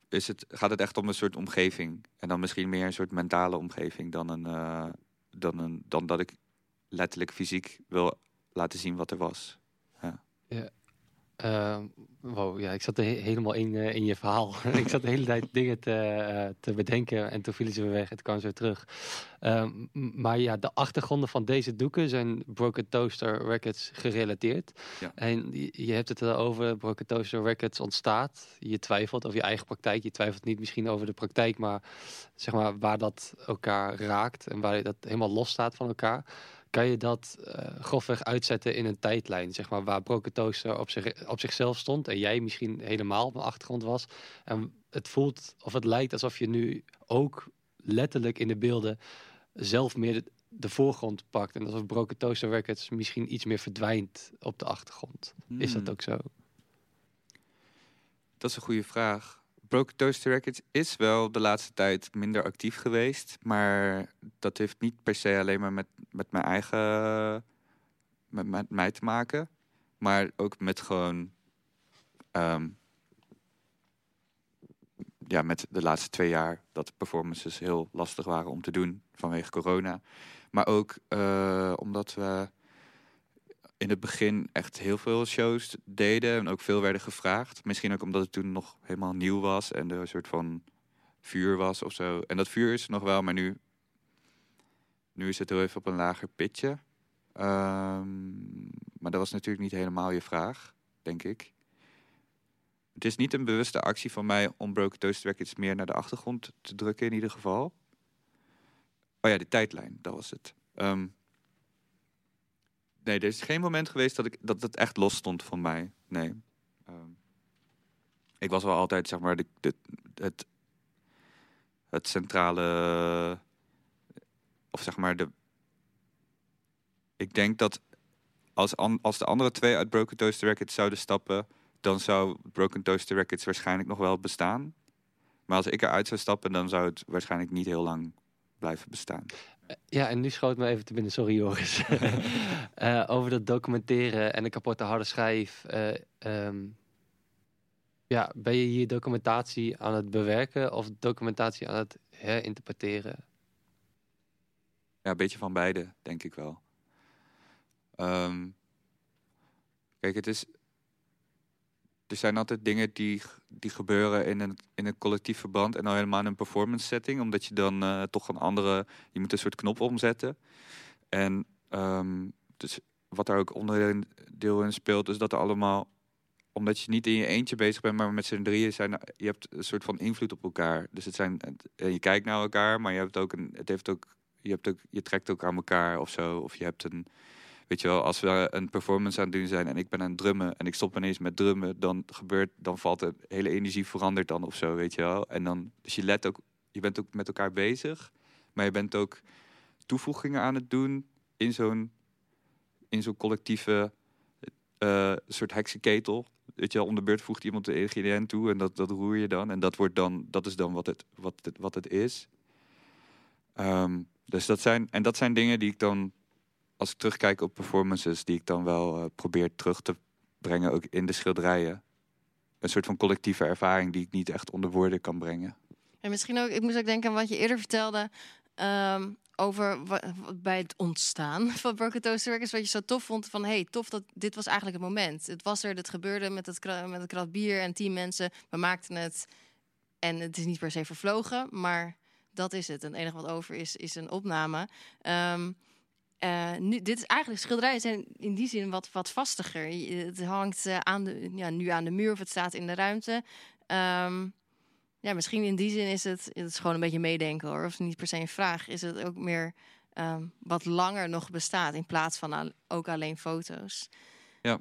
C: is het, gaat het echt om een soort omgeving. En dan misschien meer een soort mentale omgeving dan, een, eh, dan, een, dan dat ik letterlijk fysiek wil laten zien wat er was.
B: Ehm, wow, ja, ik zat er he- helemaal in, eh, in je verhaal. ik zat de hele tijd dingen te, eh, te bedenken en toen vielen ze weer weg. Het kwam zo terug. Ehm, maar ja, de achtergronden van deze doeken zijn Broken Toaster Records gerelateerd.
C: Ja.
B: En je, je hebt het erover, Broken Toaster Records ontstaat. Je twijfelt over je eigen praktijk. Je twijfelt niet misschien over de praktijk, maar zeg maar waar dat elkaar raakt en waar dat helemaal los staat van elkaar. Kan je dat eh, grofweg uitzetten in een tijdlijn, zeg maar, waar Broken Toaster op, zich, op zichzelf stond en jij misschien helemaal op de achtergrond was. En het voelt of het lijkt alsof je nu ook letterlijk in de beelden zelf meer de, de voorgrond pakt. En alsof Broken Toaster Records misschien iets meer verdwijnt op de achtergrond. Is dat
C: Hmm.
B: ook zo?
C: Dat is een goede vraag. Broken Toaster Records is wel de laatste tijd minder actief geweest. Maar dat heeft niet per se alleen maar met, met mijn eigen... Met, met mij te maken. Maar ook met gewoon... ehm, ja, met de laatste twee jaar dat performances heel lastig waren om te doen vanwege corona. Maar ook eh, omdat we in het begin echt heel veel shows deden en ook veel werden gevraagd. Misschien ook omdat het toen nog helemaal nieuw was en er een soort van vuur was of zo. En dat vuur is nog wel, maar nu, nu is het heel even op een lager pitje. Ehm, maar dat was natuurlijk niet helemaal je vraag, denk ik. Het is niet een bewuste actie van mij om Broken Toast Records meer naar de achtergrond te drukken in ieder geval. Oh ja, de tijdlijn, dat was het. Ehm, nee, er is geen moment geweest dat, ik, dat het echt los stond van mij. Nee. Ehm, ik was wel altijd, zeg maar, de, de, het, het centrale... Of zeg maar, de... Ik denk dat als, an, als de andere twee uit Broken Toaster Records zouden stappen... dan zou Broken Toaster Records waarschijnlijk nog wel bestaan. Maar als ik eruit zou stappen, dan zou het waarschijnlijk niet heel lang blijven bestaan.
B: Ja, en nu schoot me even te binnen, sorry Joris. Eh, over dat documenteren en de kapotte harde schijf. eh, ehm, ja, ben je hier documentatie aan het bewerken of documentatie aan het herinterpreteren?
C: Ja, een beetje van beide, denk ik wel. Ehm, kijk, het is. Er zijn altijd dingen die, die gebeuren in een, in een collectief verband en dan helemaal in een performance setting, omdat je dan eh, toch een andere. Je moet een soort knop omzetten. En ehm, dus wat er ook onderdeel in speelt, is dat er allemaal omdat je niet in je eentje bezig bent, maar met z'n drieën zijn, je hebt een soort van invloed op elkaar. Dus het zijn, je kijkt naar elkaar, maar je hebt ook een, het heeft ook, je hebt ook, je trekt ook aan elkaar of zo. Of je hebt een, weet je wel, als we een performance aan het doen zijn en ik ben aan het drummen en ik stop ineens met drummen, dan gebeurt, dan valt de hele energie verandert dan of zo, weet je wel. En dan, dus je let ook, je bent ook met elkaar bezig, maar je bent ook toevoegingen aan het doen in zo'n, in zo'n collectieve uh, soort heksenketel. Weet je wel, om de beurt voegt iemand de ingrediënt toe en dat, dat roer je dan. En dat, wordt dan, dat is dan wat het, wat het, wat het is. Um, dus dat zijn, en dat zijn dingen die ik dan, als ik terugkijk op performances, die ik dan wel uh, probeer terug te brengen, ook in de schilderijen. Een soort van collectieve ervaring die ik niet echt onder woorden kan brengen.
A: En misschien ook, ik moest ook denken aan wat je eerder vertelde. Um, over bij het ontstaan van Broken Records. Wat je zo tof vond van, hey, tof dat dit was eigenlijk het moment. Het was er, het gebeurde met het, met het krat bier en tien mensen. We maakten het en het is niet per se vervlogen, maar dat is het. En het enige wat over is, is een opname. Um, uh, nu, dit is eigenlijk schilderijen zijn in die zin wat, wat vastiger. Het hangt uh, aan de, ja, nu aan de muur of het staat in de ruimte. Um, ja, misschien in die zin is het, het is gewoon een beetje meedenken hoor. Of niet per se een vraag. Is het ook meer um, wat langer nog bestaat in plaats van ook alleen foto's.
C: Ja,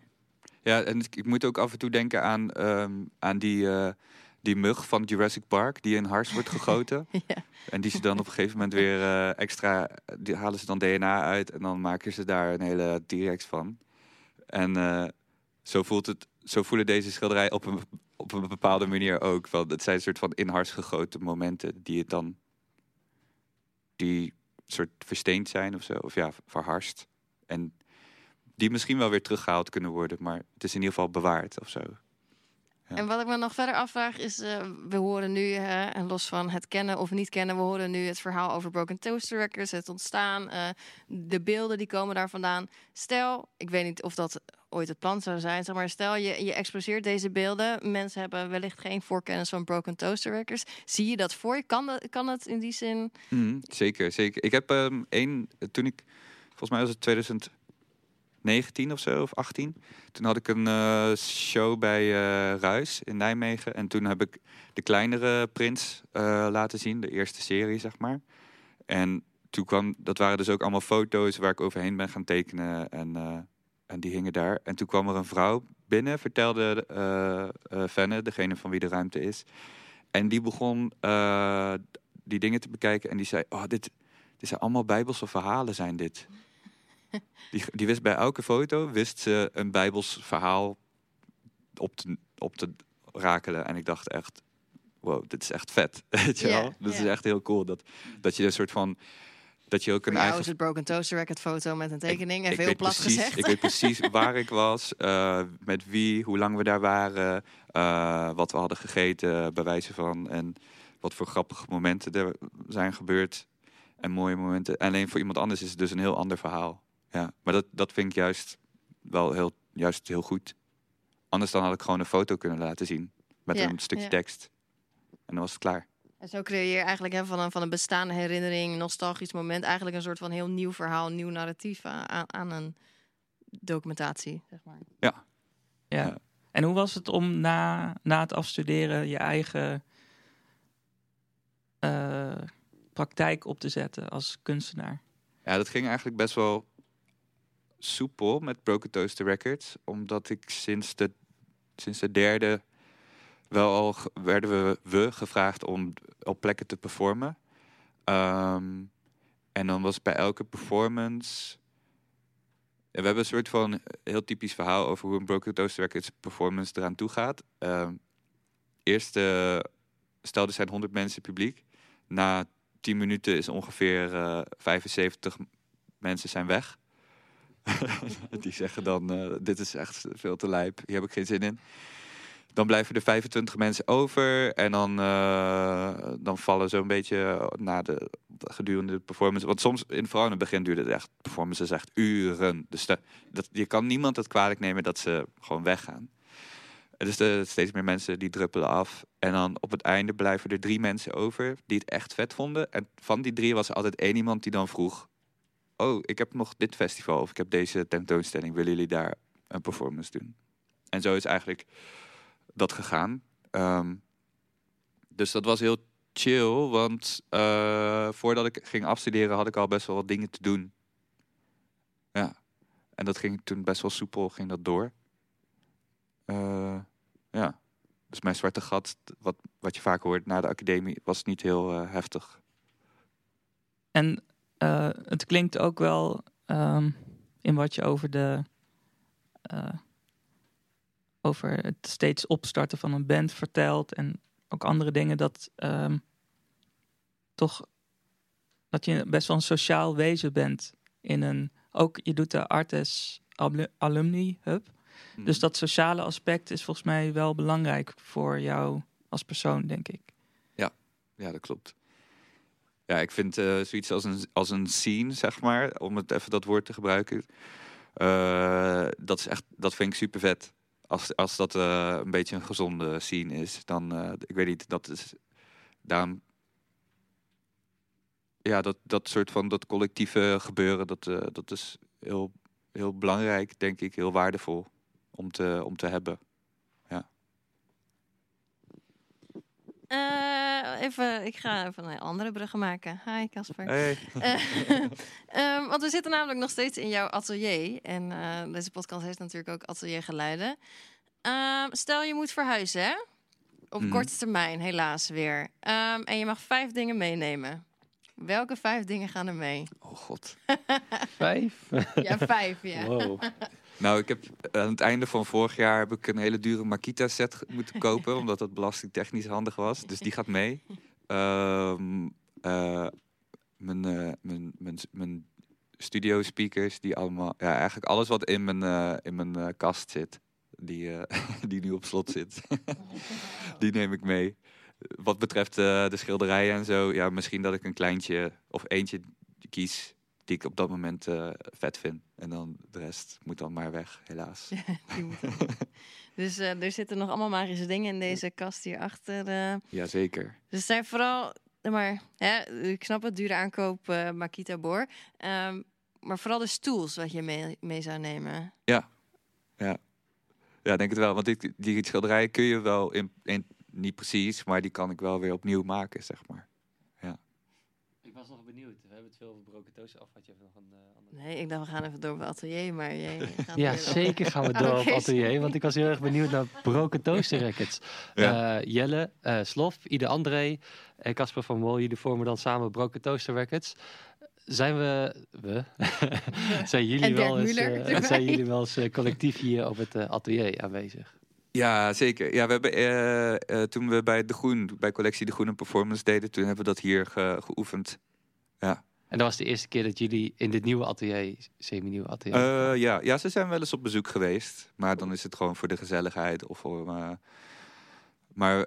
C: ja en ik moet ook af en toe denken aan, um, aan die, uh, die mug van Jurassic Park die in hars wordt gegoten. ja. En die ze dan op een gegeven moment weer uh, extra, die halen ze dan DNA uit en dan maken ze daar een hele T-Rex van. En uh, zo voelt het, zo voelen deze schilderijen op een op een bepaalde manier ook. wel het zijn een soort van in hars gegoten momenten die het dan. die soort versteend zijn of zo. Of ja, verharst. En die misschien wel weer teruggehaald kunnen worden. Maar het is in ieder geval bewaard of zo.
A: En wat ik me nog verder afvraag is, uh, we horen nu, en los van het kennen of niet kennen, we horen nu het verhaal over Broken Toaster Records, het ontstaan, uh, de beelden die komen daar vandaan. Stel, ik weet niet of dat ooit het plan zou zijn, zeg maar, stel je, je exposeert deze beelden, mensen hebben wellicht geen voorkennis van Broken Toaster Records. Zie je dat voor je? Kan, dat, kan het in die zin?
C: Mm, zeker, zeker. Ik heb um, één, toen ik, volgens mij was het 2000 19 of zo, of 18. Toen had ik een uh, show bij uh, Ruis in Nijmegen. En toen heb ik de kleinere prints uh, laten zien, de eerste serie, zeg maar. En toen kwam, dat waren dus ook allemaal foto's waar ik overheen ben gaan tekenen. En, en die hingen daar. En toen kwam er een vrouw binnen, vertelde Fenne, degene van wie de ruimte is. En die begon die dingen te bekijken en die zei: Oh, dit, dit zijn allemaal bijbelse verhalen, zijn dit. Die, die wist bij elke foto wist ze een bijbels verhaal op te, op te rakelen. En ik dacht echt, wow, dit is echt vet. Weet je wel? Dat is echt heel cool. Dat, dat je een soort van... Dat je ook een eigen...
A: is het Broken Toaster Record foto met een tekening. Even heel plat
C: precies,
A: gezegd.
C: Ik weet precies waar ik was, uh, met wie, hoe lang we daar waren, uh, wat we hadden gegeten, bij wijze van. En wat voor grappige momenten er zijn gebeurd. En mooie momenten. En alleen voor iemand anders is het dus een heel ander verhaal ja. Maar dat, dat vind ik juist wel heel, juist heel goed. Anders dan had ik gewoon een foto kunnen laten zien. Met een stukje tekst. En dan was het klaar.
A: En zo creëer je eigenlijk hè, van, een, van een bestaande herinnering, nostalgisch moment, eigenlijk een soort van heel nieuw verhaal, nieuw narratief aan, aan een documentatie, zeg maar.
C: Ja.
D: ja. En hoe was het om na, na het afstuderen je eigen uh, praktijk op te zetten als kunstenaar?
C: Ja, dat ging eigenlijk best wel soepel met Broken Toaster Records. Omdat ik sinds de, sinds de derde wel al werden we, we gevraagd om op plekken te performen. Um, en dan was bij elke performance. we hebben een soort van heel typisch verhaal over hoe een Broken Toaster Records performance eraan toe gaat. Um, eerst uh, stel er zijn 100 mensen publiek. Na 10 minuten is ongeveer uh, eh, 75 mensen zijn weg. die zeggen dan, uh, dit is echt veel te lijp, hier heb ik geen zin in. Dan blijven er 25 mensen over en dan, uh, dan vallen zo'n beetje na de gedurende de performance. Want soms, in, vooral in het begin duurde het echt, performances echt uren. Dus dat, je kan niemand het kwalijk nemen dat ze gewoon weggaan. Dus de, steeds meer mensen die druppelen af. En dan op het einde blijven er drie mensen over die het echt vet vonden. En van die drie was er altijd één iemand die dan vroeg: oh, ik heb nog dit festival of ik heb deze tentoonstelling. Willen jullie daar een performance doen? En zo is eigenlijk dat gegaan. Ehm, dus dat was heel chill, want uh, voordat ik ging afstuderen had ik al best wel wat dingen te doen. Ja, en dat ging toen best wel soepel, ging dat door. Uh, ja, dus mijn zwarte gat, wat, wat je vaak hoort na de academie, was niet heel uh, heftig.
D: En uh, het klinkt ook wel um, in wat je over de. Uh, over het steeds opstarten van een band vertelt. En ook andere dingen dat. Um, toch. Dat je best wel een sociaal wezen bent. In een. Ook je doet de Artes Alumni Hub. Mm. Dus dat sociale aspect is volgens mij wel belangrijk voor jou als persoon, denk ik.
C: Ja, ja dat klopt. Ja, ik vind uh, zoiets als een, als een scene, zeg maar, om het even dat woord te gebruiken. Uh, dat, is echt, dat vind ik super vet. Als, als dat uh, een beetje een gezonde scene is, dan, ik weet niet, dat is, daarom, ja, dat, dat soort van, dat collectieve gebeuren, dat, dat is heel, heel belangrijk, denk ik, heel waardevol om te, om te hebben.
A: Uh, even, ik ga even een andere bruggen maken. Hi Casper.
C: Hey.
A: Uh, um, want we zitten namelijk nog steeds in jouw atelier. En uh, deze podcast heeft natuurlijk ook ateliergeluiden. Uh, stel je moet verhuizen, hè? Op mm. korte termijn, helaas weer. Um, en je mag vijf dingen meenemen. Welke vijf dingen gaan er mee?
C: Oh god.
B: vijf?
A: ja, vijf, ja.
B: Wow.
C: Nou, ik heb aan het einde van vorig jaar heb ik een hele dure Makita set moeten kopen, omdat dat belastingtechnisch handig was. Dus die gaat mee. Um, mijn, uh, mijn, mijn, mijn studio speakers, die allemaal, ja, eigenlijk alles wat in mijn, in mijn kast zit, die, die nu op slot zit, die neem ik mee. Wat betreft de schilderijen en zo, ja, misschien dat ik een kleintje of eentje kies die ik op dat moment uh, vet vind. En dan de rest moet dan maar weg, helaas.
A: dus uh, er zitten nog allemaal magische dingen in deze kast hierachter. Uh.
C: Jazeker.
A: Dus het zijn vooral, maar hè, ik snap het, dure aankoop Makita Boor. Um, maar vooral de stools wat je mee, mee zou nemen.
C: Ja, ja. Ja, denk het wel. Want die, die schilderijen kun je wel in, in, niet precies, maar die kan ik wel weer opnieuw maken, zeg maar.
B: Was nog benieuwd. We hebben het veel over broken toast af. Had je even nog een uh, andere...
A: Nee, ik dacht we gaan even door op atelier, maar jij gaat
B: Ja, zeker gaan we door okay, op atelier. Want ik was heel erg benieuwd naar broken toaster records. Ja. Uh, Jelle, uh, Slof, Ide André en Casper van Mol. Jullie vormen dan samen broken toaster records. Zijn we, we zijn jullie wel eens, zijn jullie wel eens collectief hier op het atelier aanwezig?
C: Ja, zeker. Ja, we hebben, uh, uh, toen we bij De Groen, bij collectie De Groen een performance deden, toen hebben we dat hier ge geoefend. Ja.
B: En dat was de eerste keer dat jullie in dit nieuwe atelier, semi-nieuwe atelier?
C: Uh, ja. ja, ze zijn wel eens op bezoek geweest. Maar dan is het gewoon voor de gezelligheid of voor... maar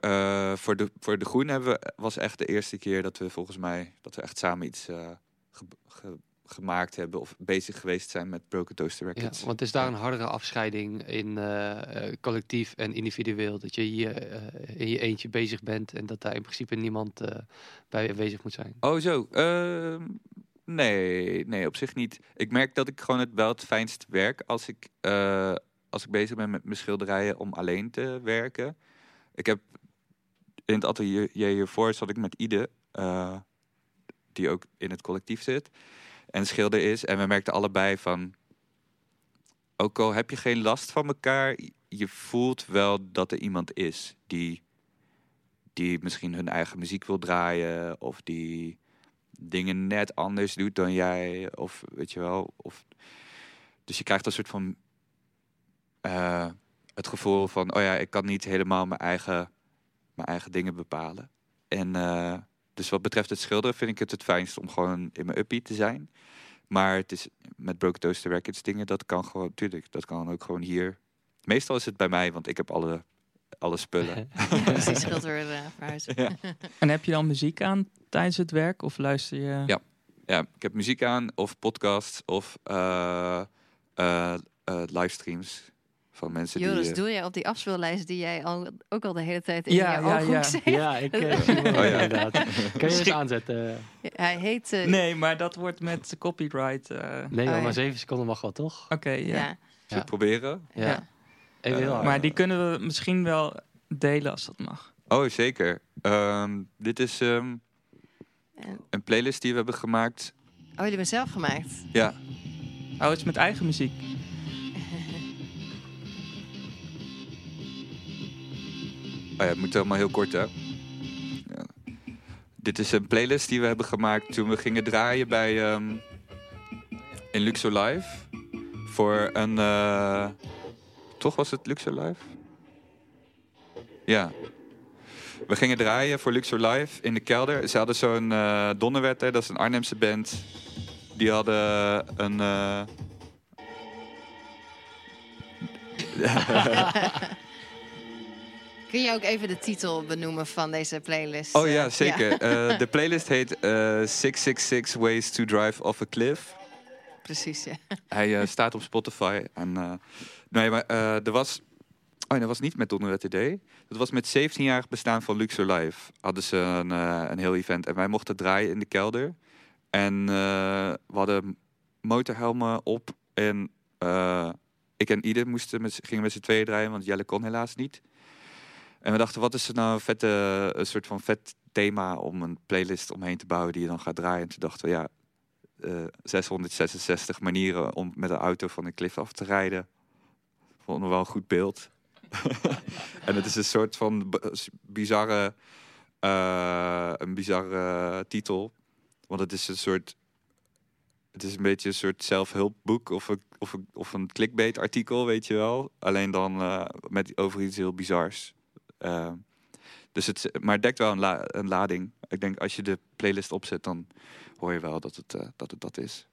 C: voor, de, voor De Groen hebben we, was echt de eerste keer dat we volgens mij, dat we echt samen iets ge, ge, gemaakt hebben of bezig geweest zijn met Broken Toaster Records.
B: Ja, want is daar een hardere afscheiding in uh, collectief en individueel? Dat je hier uh, in je eentje bezig bent en dat daar in principe niemand uh, bij aanwezig moet zijn?
C: Oh zo, ehm, nee, nee, op zich niet. Ik merk dat ik gewoon het wel het fijnst werk als ik, als ik bezig ben met mijn schilderijen om alleen te werken. Ik heb in het atelier hiervoor zat ik met Ide, die ook in het collectief zit en schilder is. En we merkten allebei van, ook al heb je geen last van elkaar, je voelt wel dat er iemand is die, die misschien hun eigen muziek wil draaien of die dingen net anders doet dan jij. Of weet je wel. Of, dus je krijgt een soort van uh, het gevoel van, oh ja, ik kan niet helemaal mijn eigen, mijn eigen dingen bepalen. En uh, dus wat betreft het schilderen vind ik het het fijnst om gewoon in mijn uppie te zijn. Maar het is met Broken Toaster Records dingen, dat kan gewoon, tuurlijk, dat kan ook gewoon hier. Meestal is het bij mij, want ik heb alle, alle spullen.
A: dus die schilder verhuizen. Ja.
D: En heb je dan muziek aan tijdens het werk of luister je?
C: Ja, ja ik heb muziek aan of podcasts of uh, uh, livestreams. Van mensen
A: Joris,
C: die... eh,
A: doe jij op die afspeellijst die jij al, ook al de hele tijd in
D: Ja,
A: je
D: ja,
A: ooghoek
D: ja.
A: zegt?
B: Ja, ik eh,
C: Oh ja.
B: inderdaad. Kan je eens aanzetten?
A: Hij heet... eh,
D: Nee, maar dat wordt met copyright. eh,
B: Nee,
A: Oh,
B: joh,
A: ja.
B: maar zeven seconden mag wel, toch?
D: Oké, ja.
A: ja.
C: Zullen we het proberen?
B: Ja.
A: Ja.
B: Even.
D: Maar die kunnen we misschien wel delen als dat mag.
C: Oh, zeker. Ehm, dit is ehm,
A: En-
C: een playlist die we hebben gemaakt.
A: Oh, jullie hebben zelf gemaakt?
C: Ja,
D: Oh, het is met eigen muziek.
C: Ja, het moet helemaal heel kort, hè? Ja. Dit is een playlist die we hebben gemaakt toen we gingen draaien bij... ehm, in Luxor Live. Voor een... eh, toch was het Luxor Live? Ja. We gingen draaien voor Luxor Live in de kelder. Ze hadden zo'n eh Donnerwet, hè, dat is een Arnhemse band. Die hadden een... eh,
A: Kun je ook even de titel benoemen van deze playlist?
C: Oh
A: Eh,
C: ja, zeker. Eh, de playlist heet eh 666 Ways to Drive Off a Cliff.
A: Precies, ja.
C: Hij eh, staat op Spotify. En, eh, nee, maar eh, er was... Oh, dat was niet met Donnerwet idee. Dat was met 17-jarig bestaan van Luxor Live. Hadden ze een, eh, een heel event. En wij mochten draaien in de kelder. En eh, we hadden motorhelmen op. En eh, ik en Ide moesten met, gingen met z'n tweeën draaien, want Jelle kon helaas niet. En we dachten, wat is er nou een, vette, een soort van vet thema om een playlist omheen te bouwen die je dan gaat draaien. En toen dachten we, ja, eh, 666 manieren om met een auto van een klif af te rijden. Vonden we wel een goed beeld. en het is een soort van bizarre, eh, een bizarre titel. Want het is een soort, het is een beetje een soort zelfhulpboek of een, of een, of een clickbait artikel, weet je wel. Alleen dan eh, met over iets heel bizars. Eh, dus het, maar het dekt wel een, la- een lading. Ik denk als je de playlist opzet, dan hoor je wel dat het, eh, dat, het dat is.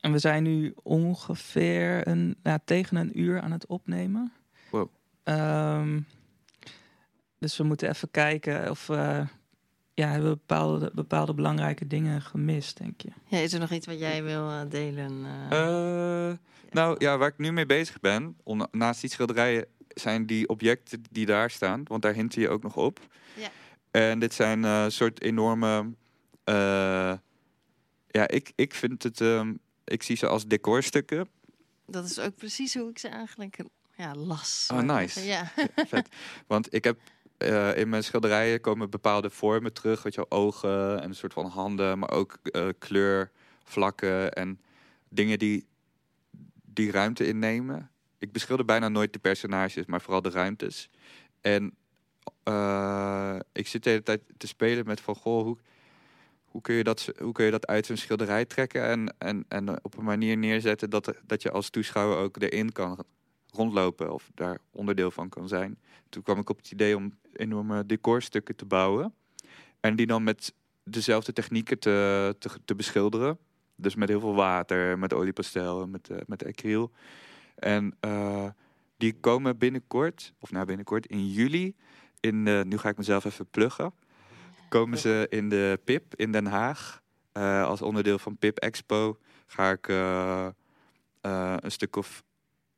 D: En we zijn nu ongeveer een, ja, tegen een uur aan het opnemen.
C: Wow.
D: Ehm, dus we moeten even kijken of we... Ja, hebben we bepaalde, bepaalde belangrijke dingen gemist, denk je?
A: ja. Is er nog iets wat jij wil delen?
C: nou ja, waar ik nu mee bezig ben, naast die schilderijen, zijn die objecten die daar staan. Want daar hint je ook nog op.
A: Ja.
C: En dit zijn eh soort enorme. eh, ja, ik, ik vind het. ehm, ik zie ze als decorstukken.
A: Dat is ook precies hoe ik ze eigenlijk ja, las.
C: Oh, nice.
A: Ja.
C: Vet. Want ik heb eh, in mijn schilderijen komen bepaalde vormen terug. Weet je, ogen en een soort van handen, maar ook eh, kleur, vlakken en dingen die, die ruimte innemen. Ik beschilder bijna nooit de personages, maar vooral de ruimtes. En eh, ik zit de hele tijd te spelen met van, goh, hoe, hoe, kun, je dat, hoe kun je dat uit zo'n schilderij trekken en, en, en op een manier neerzetten dat, dat je als toeschouwer ook erin kan rondlopen of daar onderdeel van kan zijn. Toen kwam ik op het idee om enorme decorstukken te bouwen. En die dan met dezelfde technieken te, te, te beschilderen. Dus met heel veel water, met oliepastel, met, eh, met acryl. En eh, die komen binnenkort, of nou binnenkort, in juli. In, nu ga ik mezelf even pluggen. Komen ze in de PIP in Den Haag. Eh, als onderdeel van PIP Expo ga ik eh, een stuk of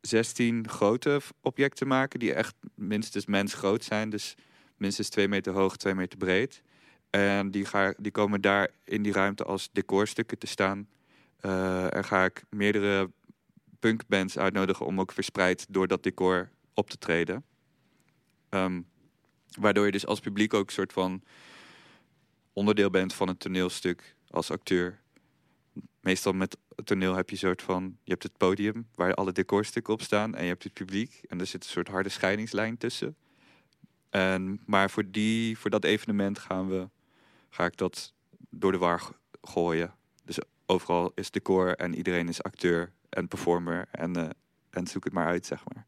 C: 16 grote objecten maken die echt minstens mensgroot zijn. Dus minstens 2 meter hoog, 2 meter breed. En die, ga, die komen daar in die ruimte als decorstukken te staan. En ga ik meerdere punkbands uitnodigen om ook verspreid door dat decor op te treden. Ehm, waardoor je dus als publiek ook een soort van onderdeel bent van een toneelstuk als acteur. Meestal met het toneel heb je een soort van... Je hebt het podium waar alle decorstukken op staan. En je hebt het publiek. En er zit een soort harde scheidingslijn tussen. En, maar voor, die, voor dat evenement gaan we, ga ik dat door de war gooien. Dus overal is decor en iedereen is acteur en performer. En, eh, en zoek het maar uit, zeg maar.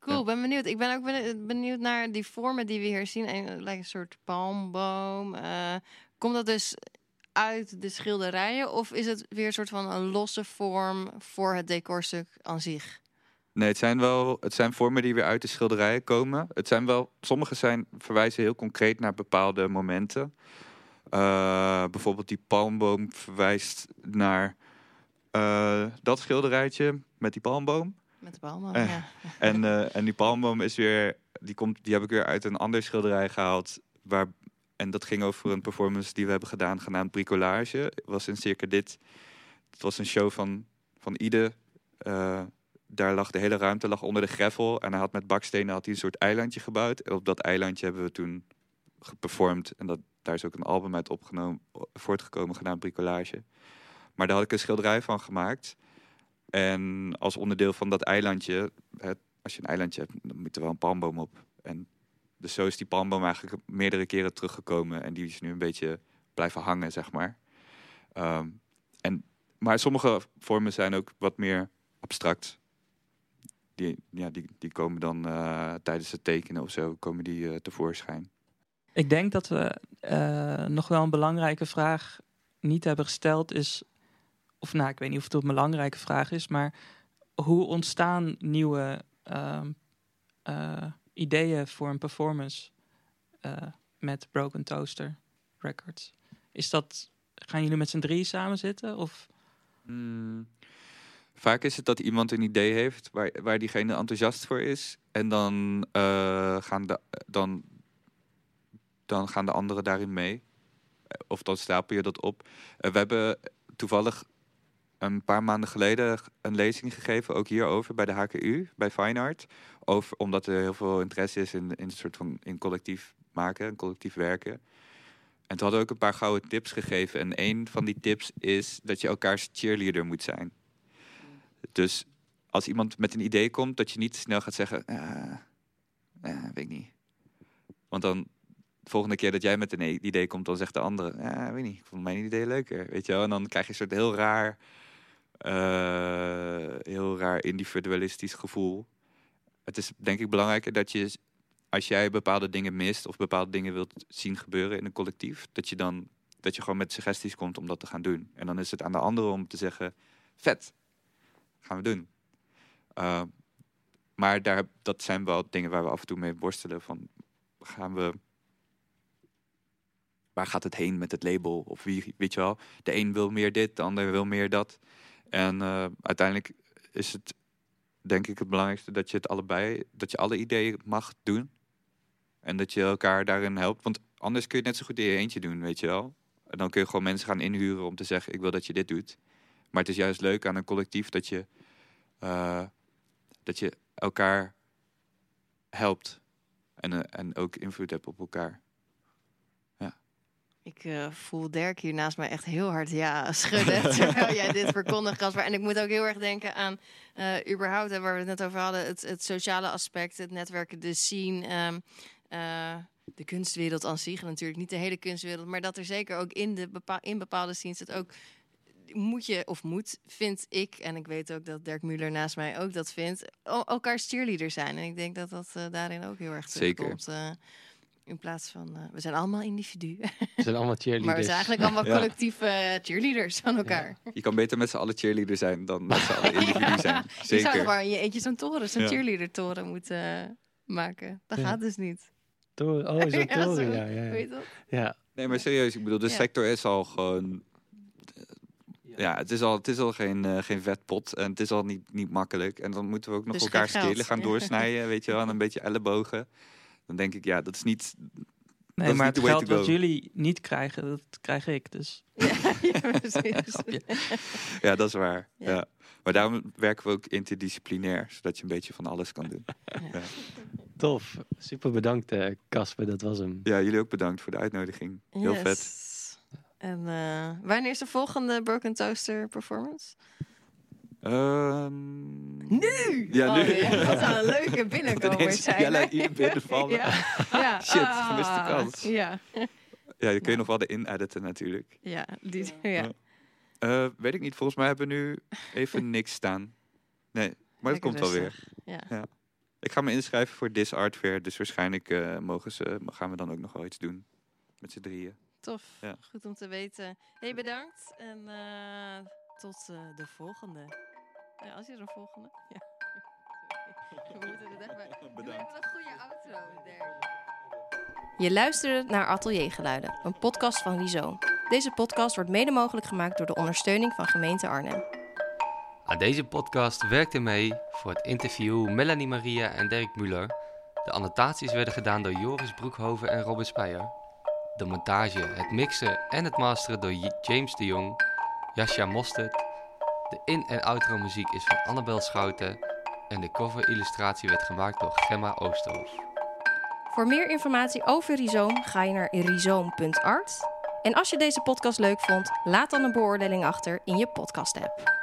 A: Cool,
C: Ja.
A: ben benieuwd. Ik ben ook benieuwd naar die vormen die we hier zien. Een, het lijkt een soort palmboom. Eh, komt dat dus uit de schilderijen? Of is het weer een soort van een losse vorm voor het decorstuk aan zich?
C: Nee, het zijn wel het zijn vormen die weer uit de schilderijen komen. Het zijn wel, sommige zijn, verwijzen heel concreet naar bepaalde momenten. Eh, bijvoorbeeld die palmboom verwijst naar eh, dat schilderijtje. met die palmboom.
A: Met de palm,
C: Eh.
A: ja.
C: En, eh, en die palmboom is weer, die, komt, die heb ik weer uit een ander schilderij gehaald. Waar, en dat ging over een performance die we hebben gedaan, genaamd Bricolage. Het was in circa dit. Het was een show van, van Ide. Daar lag de hele ruimte lag onder de gravel. En hij had met bakstenen had hij een soort eilandje gebouwd. En op dat eilandje hebben we toen geperformd. En dat, daar is ook een album uit opgenomen, voortgekomen, genaamd Bricolage. Maar daar had ik een schilderij van gemaakt. En als onderdeel van dat eilandje, als je een eilandje hebt, dan moet er wel een palmboom op. En dus zo is die palmboom eigenlijk meerdere keren teruggekomen. En die is nu een beetje blijven hangen, zeg maar. Ehm, en, maar sommige vormen zijn ook wat meer abstract. Die, ja, die, die komen dan eh, tijdens het tekenen of zo komen die, eh, tevoorschijn.
D: Ik denk dat we eh, nog wel een belangrijke vraag niet hebben gesteld is, of nou, ik weet niet of het een belangrijke vraag is, maar hoe ontstaan nieuwe ehm, eh, ideeën voor een performance eh, met Broken Toaster Records? Is dat, gaan jullie met z'n drie samen zitten? Of
C: Mm, Vaak is het dat iemand een idee heeft waar, waar diegene enthousiast voor is. En dan, eh, gaan de, dan, dan gaan de anderen daarin mee. Of dan stapel je dat op. We hebben toevallig een paar maanden geleden een lezing gegeven, ook hierover bij de HKU, bij Fine Art. Over, omdat er heel veel interesse is in, in een soort van in collectief maken, en collectief werken. En toen hadden we ook een paar gouden tips gegeven. En een van die tips is dat je elkaars cheerleader moet zijn. Dus als iemand met een idee komt, dat je niet snel gaat zeggen... "Ah, eh, weet ik niet. Want dan, de volgende keer dat jij met een i- idee komt, dan zegt de andere... Ja, weet niet, ik vond mijn idee leuker, weet je wel. En dan krijg je een soort heel raar, heel raar individualistisch gevoel. Het is denk ik belangrijker dat je, als jij bepaalde dingen mist... of bepaalde dingen wilt zien gebeuren in een collectief... dat je dan dat je gewoon met suggesties komt om dat te gaan doen. En dan is het aan de anderen om te zeggen... vet, gaan we doen. Uh, maar daar, dat zijn wel dingen waar we af en toe mee worstelen. Van, gaan we... Waar gaat het heen met het label? Of wie, weet je wel? De een wil meer dit, de ander wil meer dat. En uh, uiteindelijk is het, denk ik, het belangrijkste dat je het allebei, dat je alle ideeën mag doen. En dat je elkaar daarin helpt. Want anders kun je het net zo goed in je eentje doen, weet je wel. En dan kun je gewoon mensen gaan inhuren om te zeggen, ik wil dat je dit doet. Maar het is juist leuk aan een collectief dat je, uh, dat je elkaar helpt. En, uh, en ook invloed hebt op elkaar.
A: Ik uh, voel Dirk hier naast mij echt heel hard ja schudden. terwijl jij dit verkondigt, Casper. En ik moet ook heel erg denken aan uh, überhaupt, hè, waar we het net over hadden. Het, het sociale aspect, het netwerken, de scene. Um, de kunstwereld aan zich, natuurlijk niet de hele kunstwereld, maar dat er zeker ook in, de bepaal, in bepaalde scenes het ook moet je, of moet, vind ik, en ik weet ook dat Dirk Muller naast mij ook dat vindt, elkaars cheerleader zijn. En ik denk dat dat daarin ook heel erg terugkomt. Uh, in plaats van, uh, we zijn allemaal individuen.
B: We zijn allemaal cheerleaders.
A: maar we zijn eigenlijk allemaal ja. collectieve cheerleaders van elkaar.
C: Ja. Je kan beter met z'n allen cheerleader zijn dan met z'n allen individu ja. zijn. Zeker.
A: Je zou maar in je eentje zo'n toren, zo'n cheerleader toren moeten maken. Dat gaat dus niet.
B: Toren, oh, zo'n toren, ja. ja,
A: Weet je
B: ja.
C: Nee, maar serieus, ik bedoel, de sector is al gewoon ja, het is al, het is al geen, uh, geen vetpot en het is al niet, niet makkelijk. En dan moeten we ook nog
A: dus
C: elkaar skillen gaan doorsnijden, weet je wel, en een beetje ellebogen. Dan denk ik, ja, dat is niet.
D: Nee,
C: dat
D: maar het geld wat jullie niet krijgen, dat krijg ik dus.
A: Ja, ja
C: ja, dat is waar. Ja. ja. Maar daarom werken we ook interdisciplinair, zodat je een beetje van alles kan doen. Ja.
B: Tof. Super bedankt, Casper. Uh, dat was hem.
C: Ja, jullie ook bedankt voor de uitnodiging. Heel
A: yes.
C: vet.
A: En uh, wanneer is de volgende Broken Toaster performance?
C: Um,
A: nu!
C: Ja, nu.
A: Oh, ja. Dat zou een leuke binnenkomer zijn.
C: Ja, laat hier binnenvallen.
A: ja. ja.
C: Shit, ah, gemiste kans.
A: Ja.
C: Ja, je kun je nog wel erin editen natuurlijk.
A: Ja, die, ja.
C: Uh, weet ik niet, volgens mij hebben we nu even niks staan. Nee, maar het komt wel weer.
A: Ja.
C: ja. Ik ga me inschrijven voor This Art Fair, dus waarschijnlijk uh, mogen ze, gaan we dan ook nog wel iets doen. Met z'n drieën.
A: Tof, ja. goed om te weten. Hey, bedankt en uh, tot uh, de volgende. Ja, als je er een volgende. Ja. We moeten het echt bij.
C: Bedankt.
A: een goede outro, Dirk. Je luisterde naar Ateliergeluiden, een podcast van Wieso. Deze podcast wordt mede mogelijk gemaakt door de ondersteuning van gemeente Arnhem.
E: Aan deze podcast werkte mee voor het interview Melanie Maria en Dirk Muller. De annotaties werden gedaan door Joris Broekhoven en Robin Speyer. De montage, het mixen en het masteren door James de Jong, Jascha Mostert. De in- en outro muziek is van Annabel Schouten en de cover-illustratie werd gemaakt door Gemma Oosterhof.
F: Voor meer informatie over Rhizoom ga je naar rhizoom.art. En als je deze podcast leuk vond, laat dan een beoordeling achter in je podcast-app.